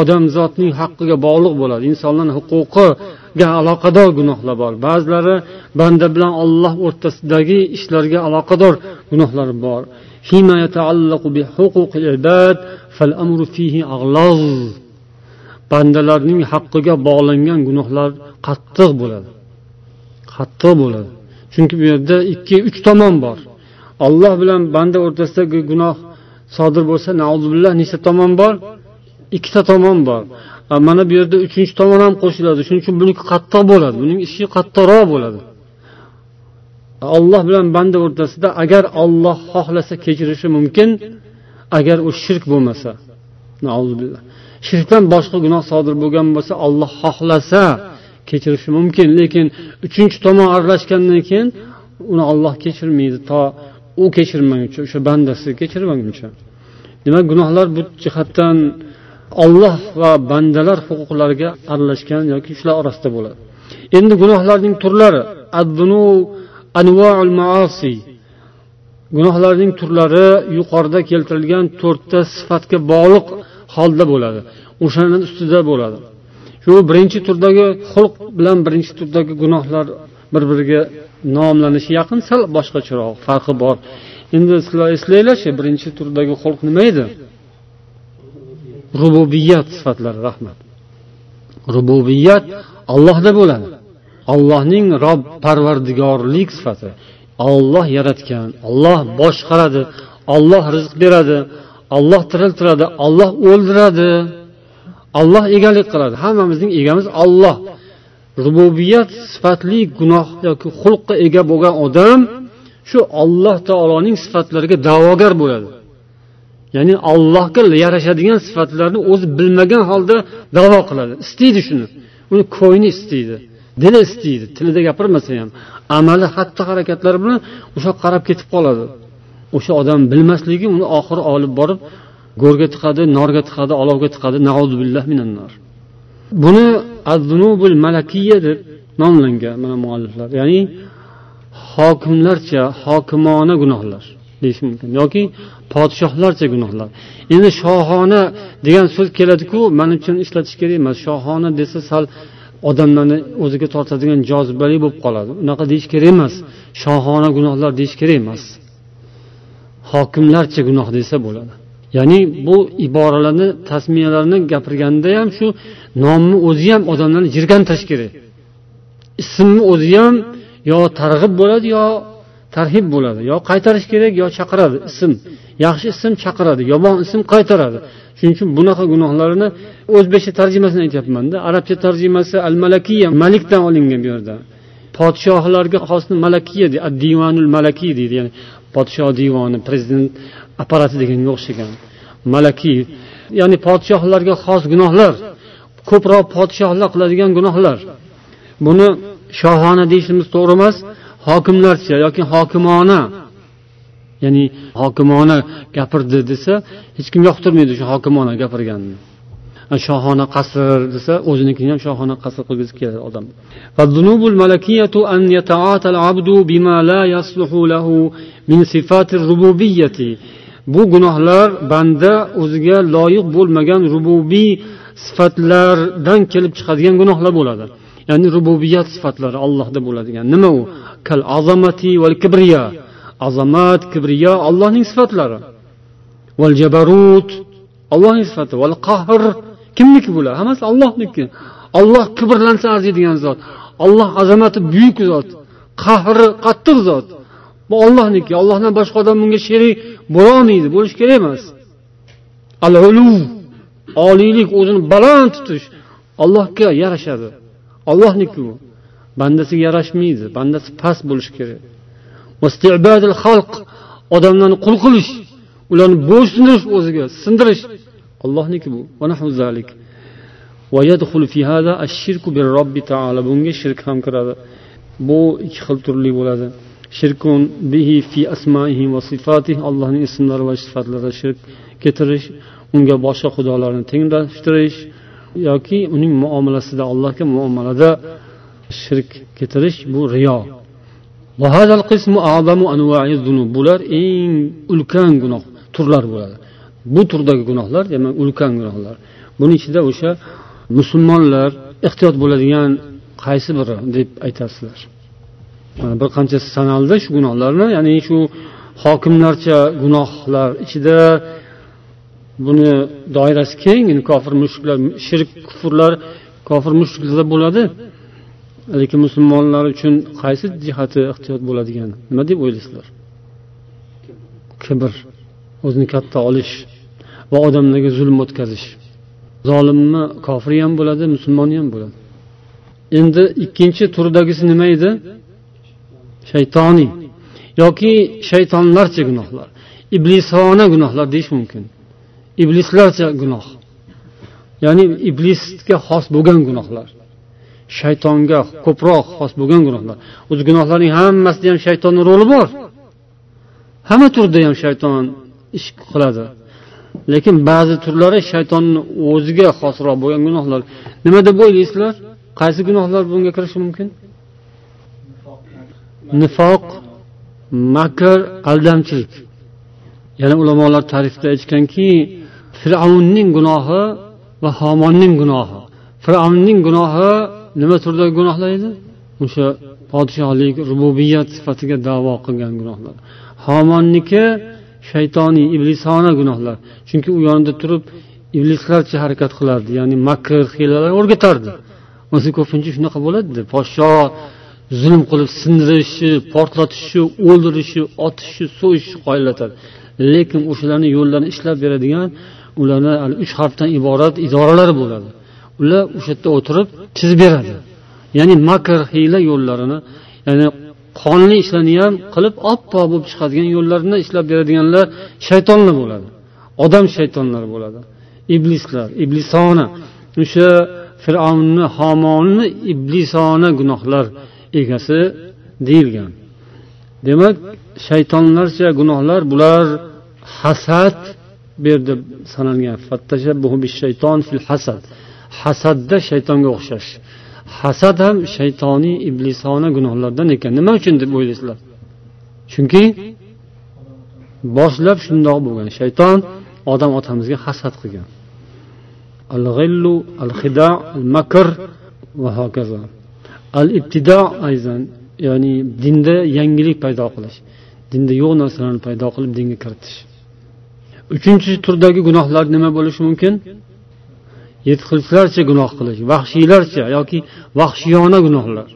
odamzodning haqqiga bog'liq bo'ladi insonlarni huquqiga aloqador gunohlar bor ba'zilari banda bilan olloh o'rtasidagi ishlarga aloqador gunohlar bor Bandalarning haqqiga bog'langan gunohlar qattiq bo'ladi. Qattiq bo'ladi. Chunki bu yerda ikki uch tomon bor. Olloh bilan banda o'rtasidagi gunoh sodir bo'lsa nauzubillah nechta tomon bor? Ikkita tomon bor. Mana bu yerda uchinchi tomon ham qo'shiladi. Shuning uchun buniki qattiq bo'ladi. Buning ishi qattiqroq bo'ladi. Olloh bilan banda o'rtasida agar olloh xohlasa kechirishi mumkin agar u shirk bo'lmasa shirkdan boshqa gunoh sodir bo'lgan bo'lsa olloh xohlasa kechirishi mumkin. Lekin uchinchi tomon aralashgandan keyin uni olloh kechirmaydi to u kechirmaguncha o'sha bandasi kechirmaguncha. Demak gunohlar bu jihatdan olloh va bandalar huquqlariga aralashgan yoki shular orasida bo'ladi. Endi gunohlarning turlari maasi. Gunohlarning turlari yuqorida keltirilgan to'rtta sifatga bog'liq holda bo'ladi. O'shani ustida bo'ladi. Shu birinchi turdagi xulq bilan birinchi turdagi gunohlar bir biriga nomlanishi yaqin sal boshqacharoq farqi bor. Endi sizlar eslanglarchi birinchi turdagi xulq nima edi? Rububiyat sifatlari rahmat. Rububiyat ollohda bo'ladi. Ollohning rob parvardigorlik sifati. Olloh yaratgan olloh boshqaradi olloh rizq beradi olloh tiriltiradi olloh o'ldiradi olloh egalik qiladi. Hammamizning egamiz olloh rububiyat sifatli gunoh yoki xulqqa ega bo'lgan odam shu olloh taoloning sifatlariga da'vogar bo'ladi. Ya'ni allohga yarashadigan sifatlarni o'zi bilmagan holda davo qiladi. Istaydi shuni. Uni ko'ngli istaydi dili istaydi tilida gapirmasa ham amali xatti harakatlari bilan o'sha qarab ketib qoladi. O'sha odam bilmasligi uni oxiri olib borib go'rga tiqadi norga tiqadi olovga tiqadi. Buni aznubul malakiya deb nomlangan mana mualliflar. Ya'ni hokimlarcha hokimona gunohlar deyish mumkin. Yoki podshohlarcha gunohlar. Endi shohona degan so'z keladiku man uchun ishlatish kerak emas shohona desa sal odamlarni o'ziga tortadigan jozibali bo'lib qoladi. Unaqa deyish kerak emas. Shohona gunohlar deyish kerak emas. Hokimlarcha gunoh desa bo'ladi. Ya'ni bu iboralarni tasmiyalarni gapirganda ham shu nomni o'zi ham odamlarni jirkantirish kerak ismni o'zi ham yo targ'ib bo'ladi yo tarhib bo'ladi yo qaytarish kerak yo chaqiradi ism. Yaxshi ism chaqiradi yomon ism qaytaradi. Shuning uchun bunaqa gunohlarni o'zbekcha tarjimasini aytyapmanda. Arabcha tarjimasi al malakiya malikdan olingan bu yerda. Podshohlarga xosni malakiya divanul malakiy deydi ya'ni podshoh divoni prezident apparati deganga o'xshagan. Malakiy ya'ni podshohlarga xos gunohlar ko'proq podshohlar qiladigan gunohlar. Buni shohona deyishimiz to'g'ri emas hokimlarcha yoki hokimona ya'ni hokimona gapirdi desa hech kim yoqtirmaydi shu hokimona gapirganini. Shohona qasr desa o'zinikini ham shohona qasr qilgisi keladi odam. Bu gunohlar banda o'ziga loyiq bo'lmagan rububiy sifatlardan kelib chiqadigan gunohlar bo'ladi. Ya'ni rububiyat sifatlari allohda bo'ladigan nima u? Kal azamati val kibriya azamat kibriya allohning sifatlari. Val jabarut allohning sifati. Val qahr kimniki bular? Hammasi allohniki. Olloh kibrlansa arziydigan zot. Olloh azamati buyuk zot. Qahri qattiq zot. Bu ollohniki ollohdan boshqa odam bunga sherik bo'lolmaydi. Bo'lishi kerak emas. Al uluv oliylik o'zini baland tutish. Allohga yarashadi. Ollohniki u. Bandasiga yarashmaydi. Bandasi past bo'lishi kerak. Xalq. Odamlarni qul qilish. Ularni bo'ysundirish o'ziga. Sindirish. Allohniki bu. Bunga shirk ham kiradi. Bu ikki xil turli bo'ladi. Shirkun bihi fi asmaihi va sifatihi allohning ismlari va sifatlarida shirk keltirish unga boshqa xudolarni tenglashtirish yoki uning muomalasida allohga muomalada shirk keltirish bu riyo. Bular eng ulkan gunoh turlar bo'ladi. Bu turdagi gunohlar demak ulkan gunohlar. Buni ichida o'sha musulmonlar ehtiyot bo'ladigan qaysi biri deb aytasizlar mana bir qanchasi sanaldi shu gunohlarni ya'ni shu hokimlarcha gunohlar ichida buni doirasi keng kofir mushriklar shirk kufrlar kofir mushriklarda bo'ladi. Lekin musulmonlar uchun qaysi jihati ehtiyot bo'ladigan? Nima deb o'ylaysizlar? Kibr. O'zini katta olish. Va odamlarga zulm o'tkazish. Zolimmi kofiri ham bo'ladi musulmoni ham bo'ladi. Endi ikkinchi turdagisi nima edi? Shaytoniy yoki shaytonlarcha gunohlar. Iblisona gunohlar deyish mumkin. Iblislarcha gunoh. Ya'ni iblisga xos bo'lgan gunohlar. Shaytonga ko'proq xos bo'lgan gunohlar. O'zi gunohlarning hammasida ham shaytonni roli bor. Hamma turda ham shayton ish qiladi. Lekin ba'zi turlari shaytonni o'ziga xosroq bo'lgan gunohlar. Nima deb o'ylaysizlar qaysi gunohlar bunga kirishi mumkin? Nifoq makr aldamchilik. Yana ulamolar tarifda aytganki fir'avnning gunohi va homonning gunohi. Fir'avnning gunohi nima turdagi gunohlar edi? O'sha podshohlik rububiyat sifatiga davo qilgan gunohlar. Homonniki shaytoniy iblisona gunohlar. Chunki u yonida turib iblislarcha harakat qilardi. Ya'ni makr hiylalar o'rgatardi. O'zi ko'pincha shunaqa bo'ladida. Podsho zulm qilib sindirishi portlatishi o'ldirishi otishi so'yishi qoyillatadi. Lekin o'shalarni yo'llarini ishlab beradigan ularni uch harfdan iborat idoralar bo'ladi. Ular o'sha yerda o'tirib chizib beradi. Ya'ni makr hiyla yo'llarini ya'ni qonli ishlarni ham qilib oppoq bo'lib chiqadigan yo'llarini ishlab beradiganlar shaytonlar bo'ladi. Odam shaytonlari bo'ladi. Iblislar iblisona. O'sha fir'avnni homonni iblisona gunohlar egasi deyilgan. Demak shaytonlarcha gunohlar bular hasad bu yerda sanalgan hasad. Hasadda shaytonga o'xshash. Hasad ham shaytoniy iblisona gunohlardan ekan. Nima uchun deb o'ylaysizlar? Chunki boshlab shundoq bo'lgan. Shayton odam otamizga hasad qilgan. Al g'illu al hida al makr va hokazo. Al ibtido ayzan ya'ni dinda yangilik paydo qilish dinda yo'q narsalarni paydo qilib dinga kiritish. Uchinchi turdagi gunohlar nima bo'lishi mumkin? Yirtqichlarcha gunoh qilish vahshiylarcha yoki vahshiyona gunohlar.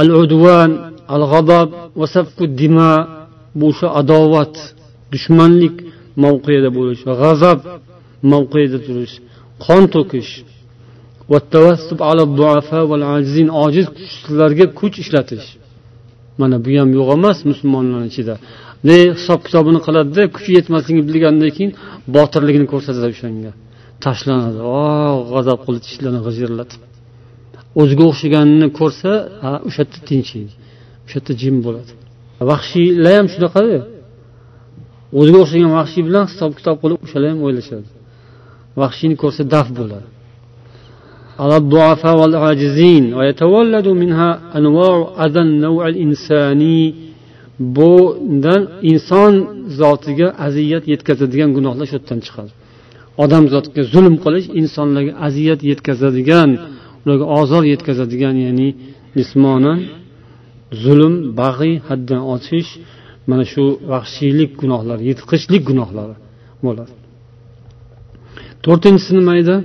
Al udvan al g'adob va dima bu o'sha adovat dushmanlik mavqeida bo'lish g'azab mavqeida turish qon to'kish ojiz kuchsizlarga kuch ishlatish. Mana bu ham yo'q emas musulmonlarni ichida. ne hisob kitobini qiladida kuchi yetmasligini bilgandan keyin botirligini ko'rsatadi o'shanga tashlanadi g'azab qilib tishlarini g'ijirlatib o'ziga o'xshaganini ko'rsa o'sha yerda tinchiydi o'sha yerda jim bo'ladi vahshiylar ham shunaqada o'ziga o'xshagan vahshiy bilan hisob kitob qilib o'shalar ham o'ylashadi vahshiyni ko'rsa daf bo'ladi على الضعفاء والعاجزين ويتولد منها أنواع أذى النوع الإنساني bundan inson zotiga aziyat yetkazadigan gunohlar shu yerdan chiqadi. Odam zotiga zulm qilish insonlarga aziyat yetkazadigan ularga ozor yetkazadigan ya'ni jismonan zulm bag'iy haddan oshish mana shu vahshiylik gunohlari yirtqichlik gunohlari bo'ladi. To'rtinchisi nima edi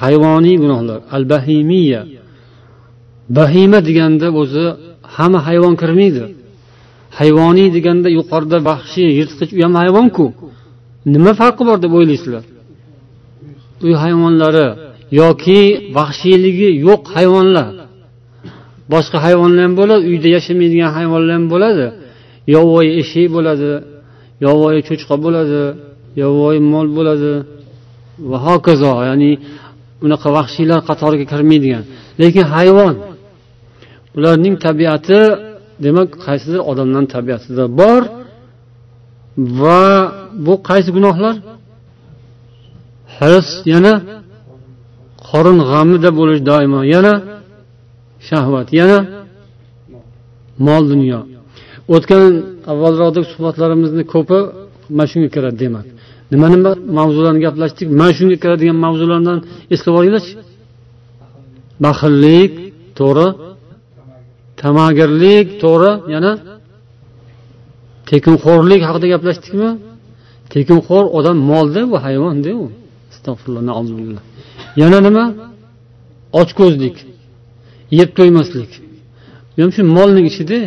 hayvoniy gunohlar. Al bahimiya bahima deganda o'zi hamma hayvon kirmaydi. Hayvoniy deganda yuqorida vahshiy yirtqich u ham hayvonku. Nima farqi bor deb o'ylaysizlar? Uy hayvonlari yoki vahshiyligi yo'q hayvonlar. Boshqa hayvonlar ham bo'ladi uyda yashamaydigan hayvonlar ham bo'ladi. Yovvoyi eshak bo'ladi yovvoyi cho'chqa bo'ladi yovvoyi mol bo'ladi. Va hokazo ya'ni unaqa vahshiylar qatoriga kirmaydigan. Lekin hayvon ularning tabiati demak qaysidir odamlarni tabiatida bor va bu qaysi gunohlar? Hirs yana qorin g'amida bo'lish doimo yana shahvat yana mol dunyo. O'tgan avvalroqdagi suhbatlarimizni ko'pi mana shunga kiradi demak. Nima nima mavzularni gaplashdik? Mana shunga kiradigan mavzulardan eslab olinglarchi? Baxillik to'g'ri. Tamagirlik to'g'ri yana tekinxo'rlik haqida gaplashdikmi? Tekinxo'r odam molda u hayvonda u. Astag'firulloh yana nima? Ochko'zlik yeb to'ymaslik. Ham shu molning ichida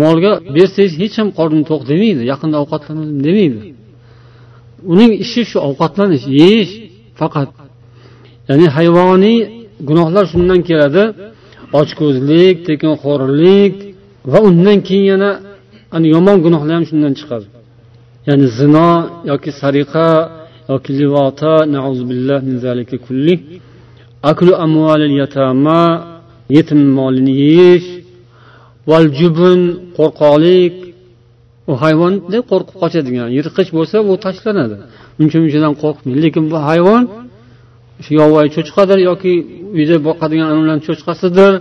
molga bersangiz hech ham qorni to'q demaydi yaqinda ovqatlanaman demaydi. Uning ishi shu ovqatlanish yeyish faqat ya'ni hayvoniy gunohlar shundan keladi. Ochko'zlik tekinxo'rlik va undan keyin yana ana yomon gunohlar ham shundan chiqadi. Ya'ni zino yoki sariqa yoki livota aklu amvalil yatama yetim molini yeyish val jubun qo'rqoqlik. U hayvonda qo'rqib qochadigan? Yirtqich bo'lsa u tashlanadi. Uncha munchadan qo'rqmaydi. Lekin bu hayvon shu yovvoyi cho'chqadir yoki uyda boqadigan anavilarni cho'chqasidir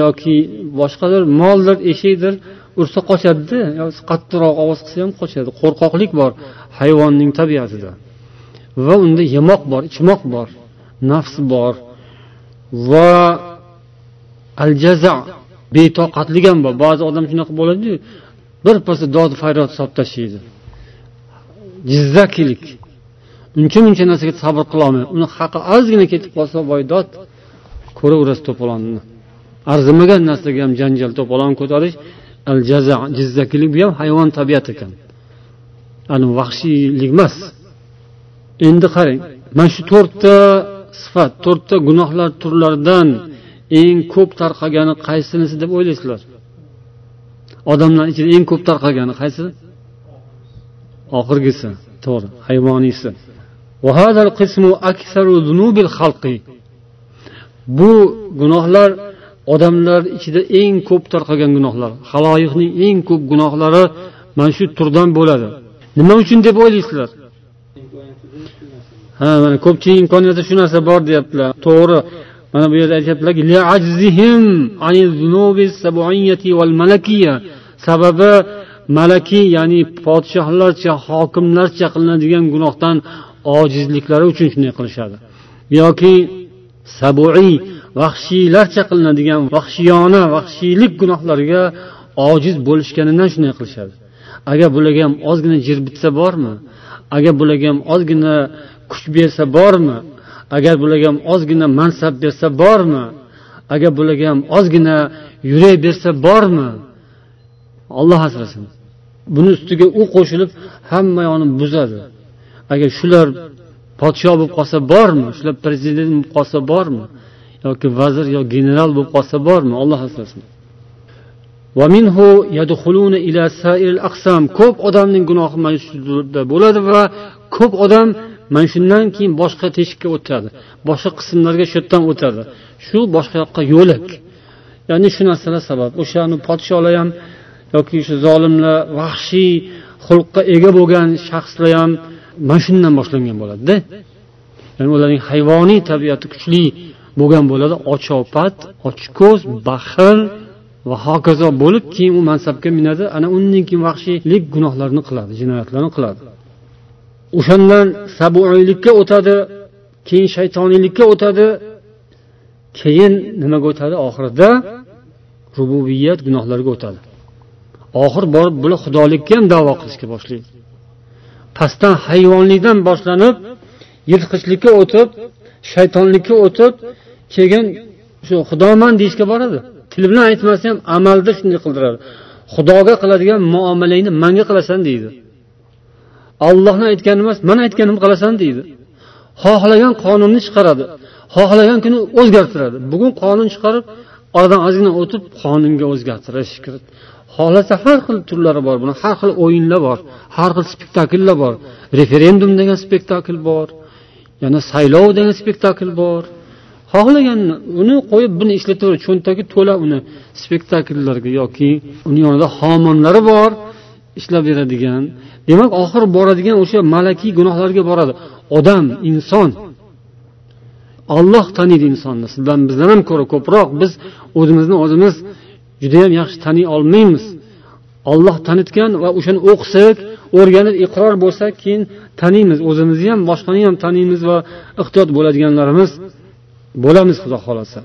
yoki boshqadir moldir eshikdir ursa qochadida qattiqroq ovoz qilsa ham qochadi. Qo'rqoqlik bor hayvonning tabiatida. Va unda yemoq bor ichmoq bor nafs bor va al jaza betoqatlik ham bor. Ba'zi odam shunaqa bo'ladiyu birpasda dod faryod solib tashlaydi. Jizzakilik uncha muncha narsaga sabr qilolmaydi uni haqi ozgina ketib qolsa voy dod ko'raverasiz to'polonni. Arzimagan narsaga ham janjal to'polon ko'tarish al jaza jizzakilik bu ham hayvon tabiati ekan. Ani vahshiylik emas. Endi qarang mana shu to'rtta sifat to'rtta gunohlar turlaridan eng ko'p tarqagani qaysinisi deb o'ylaysizlar? Odamlar ichida eng ko'p tarqagani qaysi? Oxirgisi to'g'ri hayvoniysi. Bu gunohlar odamlar ichida eng ko'p tarqagan gunohlar. Haloyiqning eng ko'p gunohlari mana shu turdan bo'ladi. Nima uchun deb o'ylaysizlar? Ha mana ko'pchilik imkoniyatida shu narsa bor deyaptilar. To'g'ri. Mana bu yerda aytyaptilarki sababi malakiy ya'ni podshohlarcha hokimlarcha qilinadigan gunohdan ojizliklari uchun shunday qilishadi. Yoki sabuiy vahshiylarcha qilinadigan vahshiyona vahshiylik gunohlariga ojiz bo'lishganidan shunday qilishadi. Agar bularga ham ozgina jir bitsa bormi? Agar bularga ham ozgina kuch bersa bormi? Agar bularga ham ozgina mansab bersa bormi? Agar bularga ham ozgina yurak bersa bormi? Olloh asrasin. Buni ustiga u qo'shilib hamma yoni buzadi. Agar shular podsho bo'lib qolsa bormi shular prezident bo'lib qolsa bormi yoki vazir yo general bo'lib qolsa bormi olloh asrasin ko'p odamning gunohi mana shuda bo'ladi va ko'p odam mana shundan keyin boshqa teshikka o'tadi boshqa qismlarga shu yerdan o'tadi. Shu boshqa yoqqa yo'lak. Ya'ni shu narsalar sabab. O'shani podsholar ham yoki shu zolimlar vahshiy xulqqa ega bo'lgan shaxslar ham mana shundan boshlangan bo'ladida. Ya'ni ularning hayvoniy tabiati kuchli bo'lgan bo'ladi. Ochopat ochko'z baxil va hokazo bo'lib keyin u mansabga minadi. Ana undan keyin vahshiylik gunohlarni qiladi jinoyatlarni qiladi. O'shandan sabuiylikka o'tadi keyin shaytoniylikka o'tadi keyin nimaga o'tadi? Oxirida rububiyat gunohlarga o'tadi. Oxir borib bular xudolikka ham davo qilishga boshlaydi. Pastdan hayvonlikdan boshlanib yirtqichlikka o'tib shaytonlikka o'tib keyin shu xudoman deyishga boradi. Til bilan aytmasa ham amalda shunday qildiradi. Xudoga qiladigan muomalangni manga qilasan deydi. Ollohni aytgani emas man aytganimni qilasan deydi. Xohlagan qonunni chiqaradi. Xohlagan kuni o'zgartiradi. Bugun qonun chiqarib oradan ozgina o'tib qonunga o'zgartirish xohlasa har xil turlari bor buni har xil o'yinlar bor har xil spektakllar bor. Referendum degan spektakl bor yana saylov degan spektakl bor. Xohlagan uni qo'yib buni ishlataveradi cho'ntagi to'la uni spektakllarga yoki uni yonida xomonlari bor ishlab beradigan. Demak oxiri boradigan o'sha malakiy gunohlarga boradi. Odam inson olloh taniydi insonni. Sizdan bizdan ham ko'ra ko'proq biz o'zimizni o'zimiz judayam yaxshi taniy olmaymiz. Olloh tanitgan va o'shani o'qisak o'rganib iqror bo'lsak keyin taniymiz. O'zimizni ham boshqani ham taniymiz va ehtiyot bo'ladiganlarimiz bo'lamiz xudo xohlasa.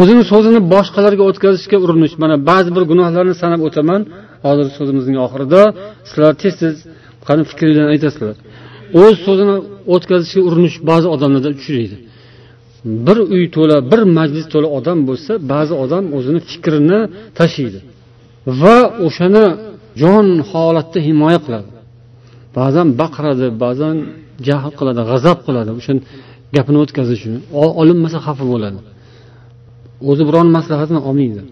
O'zini so'zini boshqalarga o'tkazishga urinish. Mana ba'zi bir gunohlarni sanab o'taman. Hozir so'zimizning oxirida sizlar tez tez qani fikringlarni aytasizlar. O'z so'zini o'tkazishga urinish ba'zi odamlarda uchraydi. Bir uy to'la bir majlis to'la odam bo'lsa ba'zi odam o'zini fikrini tashlaydi va o'shani jon holatda himoya qiladi. Ba'zan baqiradi ba'zan jahl qiladi g'azab qiladi. O'sha gapini o'tkazish uchun. Olinmasa xafa bo'ladi. O'zi biron maslahatini olmaydi.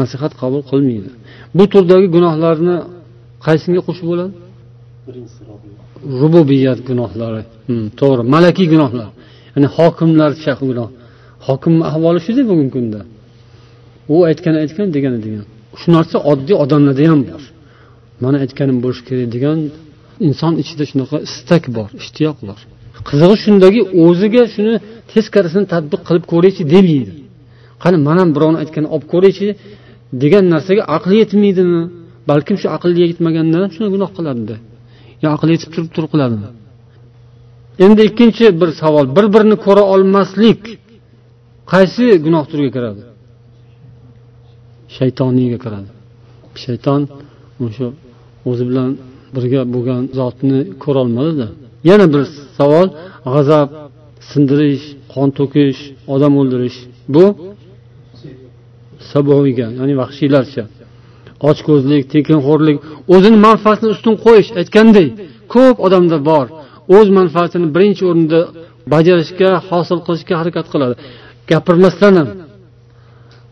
Nasihat qabul qilmaydi. Bu turdagi gunohlarni qaysiga qo'shib bo'ladi? Rububiyat gunohlari. Hmm, to'g'ri. Malakiy gunohlar ya'ni hokimlar gunoh hokimni ahvoli shuda bugungi kunda. U aytgan aytgan degani degan. Shu narsa oddiy odamlarda ham bor. Mana aytganim bo'lishi kerak degan inson ichida shunaqa istak bor ishtiyoq bor. Qizig'i shundaki o'ziga shuni teskarisini tadbiq qilib ko'raychi demaydi. Qani man ham birovni aytganini olib ko'raychi degan narsaga aqli yetmaydimi? Balkim shu aqli yetmagandan ham shuni gunoh qiladida. Yo aqli yetib turib turib qiladimi? Endi ikkinchi bir savol. Bir birini ko'ra olmaslik qaysi gunoh turiga kiradi? Shaytoniyga kiradi. Shayton o'sha o'zi bilan birga bo'lgan zotni ko'rolmadida yana bir savol. G'azab sindirish qon to'kish odam o'ldirish. Bu saboviga ya'ni vahshiylarcha. Ochko'zlik tekinxo'rlik o'zini manfaatini ustun qo'yish aytganday ko'p odamda bor. O'z manfaatini birinchi o'rinda bajarishga hosil qilishga harakat qiladi. Gapirmasdan ham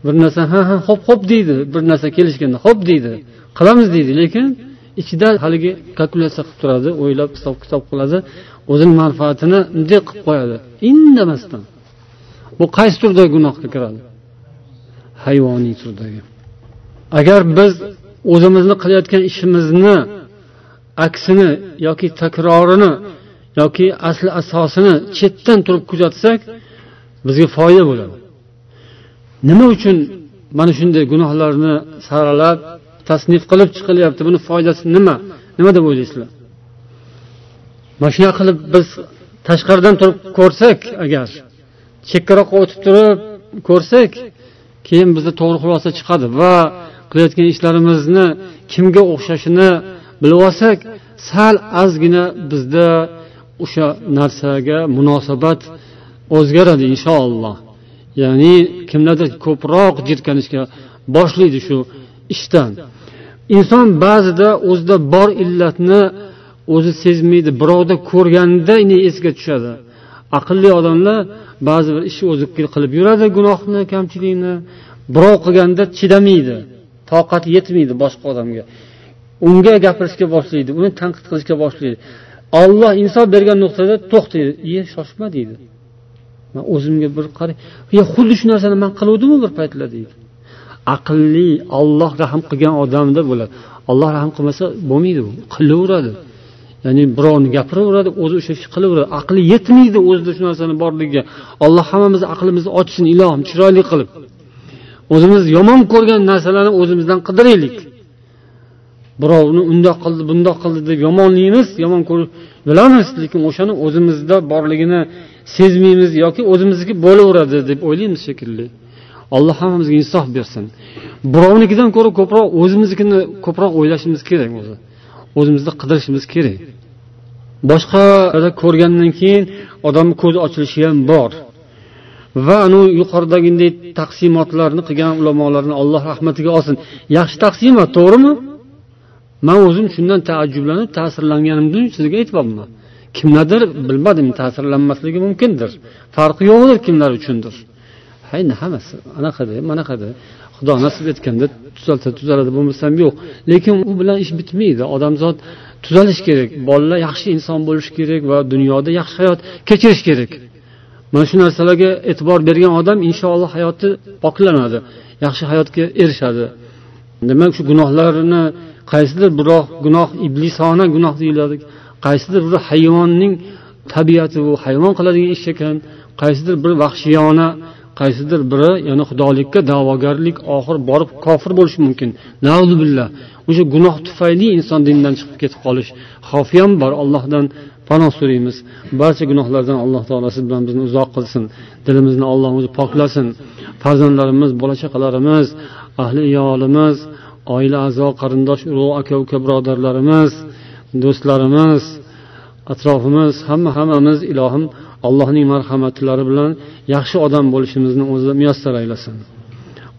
bir narsa ha ha ho'p ho'p deydi. Bir narsa kelishganda ho'p deydi. Qilamiz deydi lekin ichida haligi kalkulyatsiya qilib turadi o'ylab hisob kitob qiladi. O'zini manfaatini bunday qilib qo'yadi. Indamasdan. Bu qaysi turdagi gunohga kiradi? Hayvoniy turdagi. Agar biz o'zimizni qilayotgan ishimizni aksini yoki takrorini yoki asli asosini chetdan turib kuzatsak bizga foyda bo'ladi. Nima uchun mana shunday gunohlarni saralab tasnif qilib chiqilyapti? Buni foydasi nima? Nima deb o'ylaysizlar? Mana shunaqa qilib biz tashqaridan turib ko'rsak agar chekkaroqqa o'tib turib ko'rsak keyin bizda to'g'ri xulosa chiqadi va qilayotgan ishlarimizni kimga o'xshashini bilib olsak sal ozgina bizda o'sha narsaga munosabat o'zgaradi inshaalloh. Ya'ni kimlardir ko'proq jirkanishga boshlaydi shu ishdan. Inson ba'zida o'zida bor illatni o'zi sezmaydi birovda ko'rganda esiga tushadi. Aqlli odamlar ba'zi bir ishni o'zi qilib yuradi gunohni kamchilikni birov qilganda chidamaydi toqati yetmaydi boshqa odamga. Unga gapirishga boshlaydi uni tanqid qilishga boshlaydi. Olloh insof bergan nuqtada to'xtaydi iye shoshma deydi. Man o'zimga bir qaray xuddi shu narsani man qiluvdimu bir paytlar deydi. Aqlli olloh rahm qilgan odamda bo'ladi. Olloh rahm qilmasa bo'lmaydi u qilaveradi. Ya'ni birovni gapiraveradi o'zi o'sha ishni qilaveradi. Aqli yetmaydi o'zida shu narsani borligiga. Alloh hammamizni aqlimizni ochsin ilohim chiroyli qilib. O'zimiz yomon ko'rgan narsalarni o'zimizdan qidiraylik. Birovni undoq qildi bundoq qildi deb yomonlaymiz yomon ko'rib bilamiz lekin o'shani o'zimizda borligini sezmaymiz yoki o'zimizniki bo'laveradi deb o'ylaymiz shekilli. Alloh hammamizga insof bersin. Birovnikidan ko'ra ko'proq o'zimiznikini ko'proq o'ylashimiz kerak o'zi. O'zimizni qidirishimiz kerak. Boshqada ko'rgandan keyin odamni ko'zi ochilishi ham bor. Va anu yuqoridagidek taqsimotlarni qilgan ulamolarni alloh rahmatiga olsin. Yaxshi taqsimot to'g'rimi? Man o'zim shundan taajjublanib ta'sirlanganimdan sizga aytyapman. Kimlardir bilmadim ta'sirlanmasligi mumkindir. Farqi yo'qdir kimlar uchundir. Hay hammasi anaqada manaqada xudo nasib etganda tuzalsa tuzaladi bo'lmasam yo'q. Lekin u bilan ish bitmaydi. Odamzod tuzalish kerak bolalar yaxshi inson bo'lishi kerak va dunyoda yaxshi hayot kechirish kerak. Mana shu narsalarga e'tibor bergan odam inshaalloh hayoti poklanadi yaxshi hayotga erishadi. Demak shu gunohlarni qaysidir biroq gunoh iblisona gunoh deyiladi. Qaysidir bir hayvonning tabiati bu hayvon qiladigan ish ekan. Qaysidir bir vahshiyona qaysidir biri ya'ni xudolikka da'vogarlik oxiri borib kofir bo'lishi mumkin. Billah. O'sha gunoh tufayli inson dindan chiqib ketib qolish xavfi ham bor. Allohdan panoh so'raymiz. Barcha gunohlardan alloh taolo siz bilan bizni uzoq qilsin. Dilimizni alloh o'zi poklasin. Farzandlarimiz bola chaqalarimiz ahli iyolimiz oila a'zo qarindosh urug' aka uka birodarlarimiz do'stlarimiz atrofimiz hamma hammamiz ilohim allohning marhamatlari bilan yaxshi odam bo'lishimizni o'zi muyassar aylasin.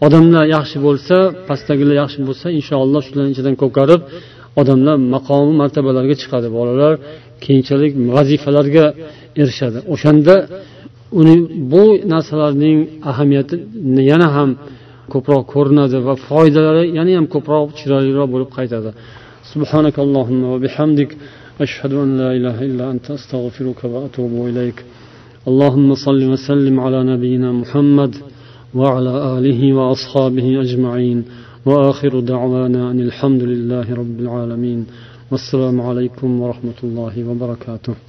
Odamlar yaxshi bo'lsa pastdagilar yaxshi bo'lsa inshaalloh shularni ichidan ko'karib odamlar maqomi martabalarga chiqadi. Bolalar keyinchalik vazifalarga erishadi. O'shanda uni bu narsalarning ahamiyati yana ham ko'proq ko'rinadi va foydalari yana ham ko'proq chiroyliroq bo'lib qaytadi. سبحانك اللهم وبحمدك أشهد أن لا إله إلا أنت أستغفرك وأتوب إليك اللهم صل وسلم على نبينا محمد وعلى آله وأصحابه أجمعين وآخر دعوانا أن الحمد لله رب العالمين والسلام عليكم ورحمة الله وبركاته